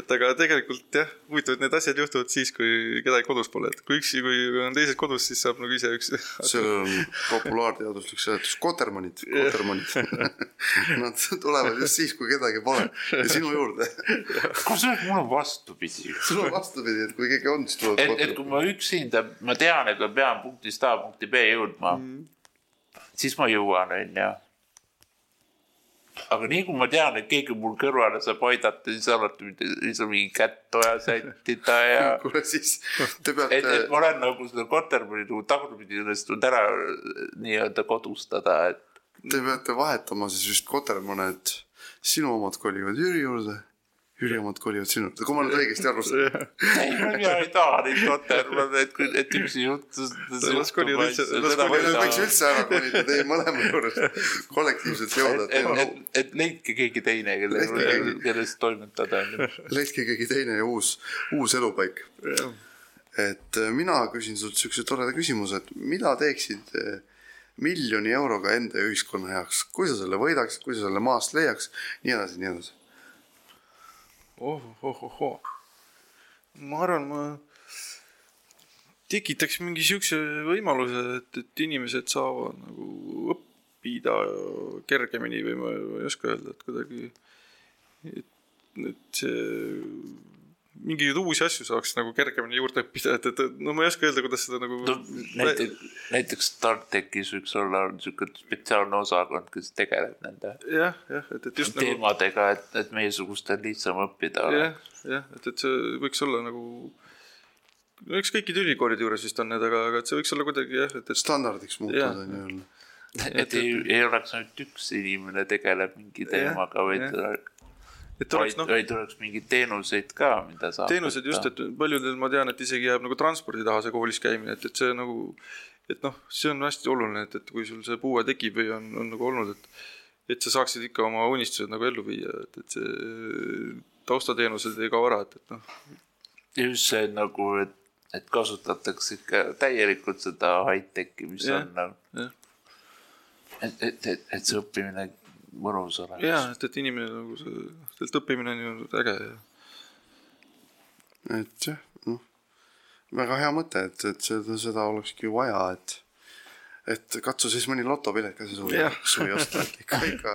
et aga tegelikult jah, huvitav, et need asjad juhtuvad siis, kui kedagi kodus pole, et kui üksi, kui on teised kodus, siis saab nagu ise üks. sellel on populaarteaduslik seletus, kotermannid, kotermannid. Nad tulevad just siis, kui kedagi pole ja sinu juurde. kusjuures mul on vastupidi. sul on vastupidi, et kui keegi on, siis tulevad et, et kui ma üksinda, ma tean, et ma pean punktist A punkti B jõudma mm., siis ma jõuan, onju. aga nii kui ma tean, et keegi mul kõrvale saab aidata, siis alati siis on mingi kätt vaja sättida ja kuule siis te et, et peate, ma olen nagu seda kotermanni nagu tagurpidi õnnestunud ära nii-öelda kodustada, et te peate vahetama siis just kotermanned, sinu omad kolivad Jüri juurde, Omad kolivad sinu juurde, kui ma nüüd õigesti aru saan. ei, mina ei taha neid kotermanne, et, et üksi juhtus. Las kolivad üldse- las kolivad- võiks üldse ära kolida teie mõlema juures, kollektiivselt jõuda, et, et et, leidke keegi teine, kelle kellest toimetada leidke keegi teine ja uus, uus elupaik. et äh, mina küsin sult siukse toreda küsimuse, et mida teeksid äh, miljoni euroga enda ja ühiskonna heaks, kui sa selle võidaksid, kui sa selle maast leiaks, nii edasi, nii edasi. oh, oh, oh, oh. ma arvan, ma tekitaks mingi siukse võimaluse, et, et inimesed saavad nagu õppida kergemini või ma ei oska öelda, et kuidagi, et, et see mingeid uusi asju saaks nagu kergemini juurde õppida, et, et no ma ei oska öelda, kuidas seda nagu no näiteks, näiteks StarTechis võiks olla niisugune spetsiaalne osakond, kes tegeleb nende jah, jah, et, et just nagu teemadega, et, et meiesugustel lihtsam õppida jah oleks., jah, et, et see võiks olla nagu no eks kõikide ülikoolide juures vist on need, aga, aga et see võiks olla kuidagi jah, et, et standardiks Jah. muutuda nii-öelda. et ei, ei oleks ainult üks inimene tegeleb mingi teemaga, vaid jah. Et oleks noh, vaid oleks mingeid teenuseid ka, mida saab. teenused just, et paljudel ma tean, et isegi jääb nagu transpordi taha see koolis käimine, et, et see nagu, et noh, see on hästi oluline, et, et kui sul see puue tekib või on, on nagu olnud, et et sa saaksid ikka oma unistused nagu ellu viia, et, et see taustateenused ei kao ära, et, et noh, just see nagu, et, et kasutatakse ikka täielikult seda high-tech'i, mis Jah, on nagu et, et, et, et see õppimine mõnus oleks. jaa, et, et inimene nagu see, sealt õppimine on ju äge ja et jah, noh, väga hea mõte, et, et seda, seda olekski vaja, et et katsu siis mõni lotopilet ka see suvi Jah., suvi osta, et ikka, ikka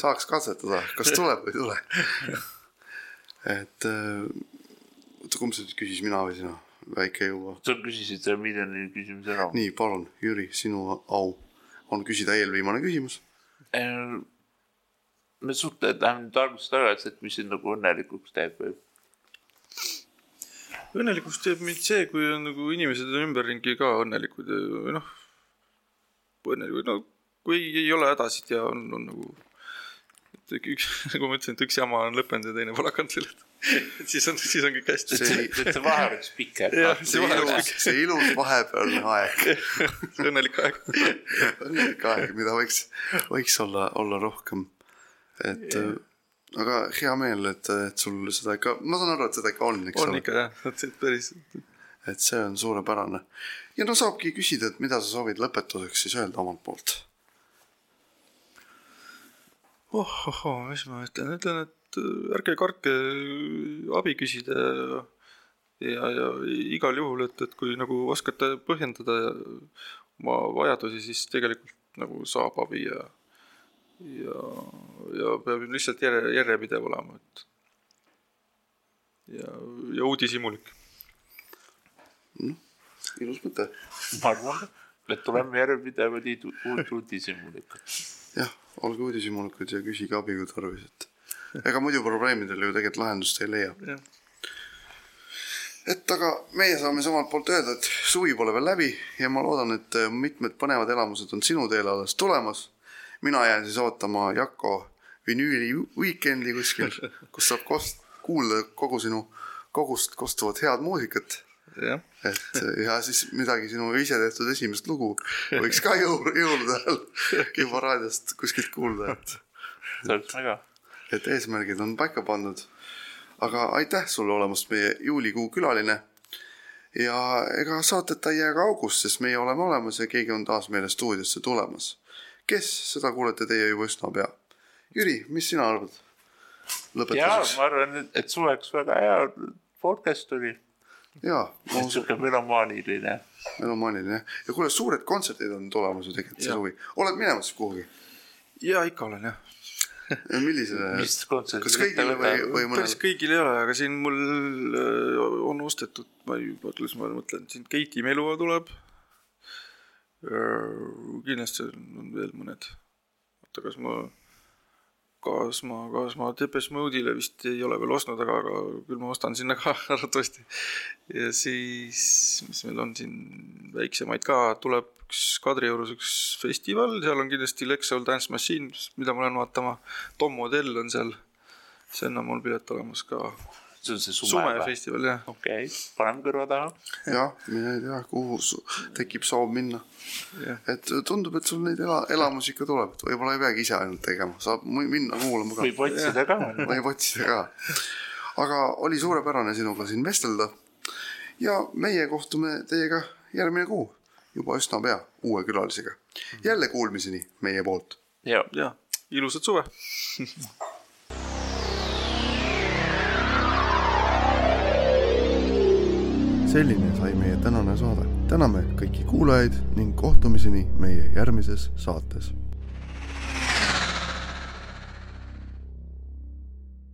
saaks katsetada, kas tuleb või ei tule. et äh, oota, kumb see nüüd küsis, mina või sina? väike jõua. sa küsisid selle miljoni küsimuse ära. nii, palun, Jüri, sinu au on küsida eelviimane küsimus. Me suhtleme, läheme nüüd algusest tagasi, et mis sind nagu õnnelikuks teeb või? õnnelikuks teeb mind see, kui on nagu inimesed on ümberringi ka õnnelikud või noh, õnnelikud, no kui ei, ole hädasid ja on, on nagu, et üks, nagu ma ütlesin, et üks jama on lõppenud ja teine pole hakanud selle, et siis on, siis on kõik hästi. et see, et see vahe oleks pikem. See ilus, see ilus vahepealne aeg, õnnelik aeg. õnnelik aeg, mida võiks, võiks olla, olla rohkem. Et yeah. aga hea meel, et, et sul seda ikka, ma saan aru, et seda ikka on, eks on ole, ikka jah, et see päris, et see on suurepärane. ja no saabki küsida, et mida sa soovid lõpetuseks siis öelda omalt poolt? oh-oh-oo, mis ma ütlen, ütlen, et äh, ärge kartke abi küsida ja ja, ja igal juhul, et, et kui nagu oskate põhjendada oma vajadusi, siis tegelikult nagu saab abi ja ja, ja peab lihtsalt järje, järjepidev olema, et ja, ja uudishimulik. ilus mõte. ma arvan, et tuleme järjepidevad uudishimulikud. jah, olge uudishimulikud ja küsige abi, kui tarvis, et ega muidu probleemidele ju tegelikult lahendust ei leia. et aga meie saame samalt poolt öelda, et suvi pole veel läbi ja ma loodan, et mitmed põnevad elamused on sinu teele alles tulemas. Mina jään siis ootama Jako vinüüli weekend'i kuskil, kus saab kost-, kuulda kogu sinu kogust kostuvat head muusikat. et ja siis midagi sinu ise tehtud esimest lugu võiks ka jõul-, jõulude ajal juba raadiost kuskilt kuulda, et väga. et eesmärgid on paika pandud. aga aitäh sulle olemast meie juulikuu külaline. ja ega saateta ei jää ka august, sest meie oleme olemas ja keegi on taas meile stuudiosse tulemas. kes, seda kuulete teie juba üsna pea. Jüri, mis sina arvad? ja lõpetuseks. ma arvan, et, et suveks väga hea podcast oli. jaa, sihuke melomaaniline. melomaaniline jah. ja kuule, suured kontserdid on tulemas ju tegelikult see Jaa. suvi. oled minemas kuhugi? ja ikka olen jah. millisele? mis kontserdid kas kõigile või, või päris mõnele? kõigil ei ole, aga siin mul äh, on ostetud, ma ei, kuidas ma mõtlen, siin Keiti Melua tuleb. Kindlasti on veel mõned. oota, kas ma, kas ma, kas ma Depeche Mode'ile vist ei ole veel ostnud, aga, aga küll ma ostan sinna ka arvatavasti. ja siis, mis meil on siin väiksemaid ka, tuleb üks Kadriorus üks festival, seal on kindlasti Lex Soul Dance Machine, mida ma lähen vaatama. Tom Modell on seal, sinna on mul pilet olemas ka. See on see suve või? sumefestival jah, okei okay., paneme kõrva taha. jah, mine tea, kuhu tekib soov minna. et tundub, et sul neid ela, elamusi ikka tuleb, et võib-olla ei peagi ise ainult tegema, saab minna kuulama ka. võib otsida ka. võib otsida ka. aga oli suurepärane sinuga siin vestelda. ja meie kohtume teiega järgmine kuu juba üsna pea uue külalisega. jälle kuulmiseni meie poolt. ja, ja ilusat suve selline sai meie tänane saade. täname kõiki kuulajaid ning kohtumiseni meie järgmises saates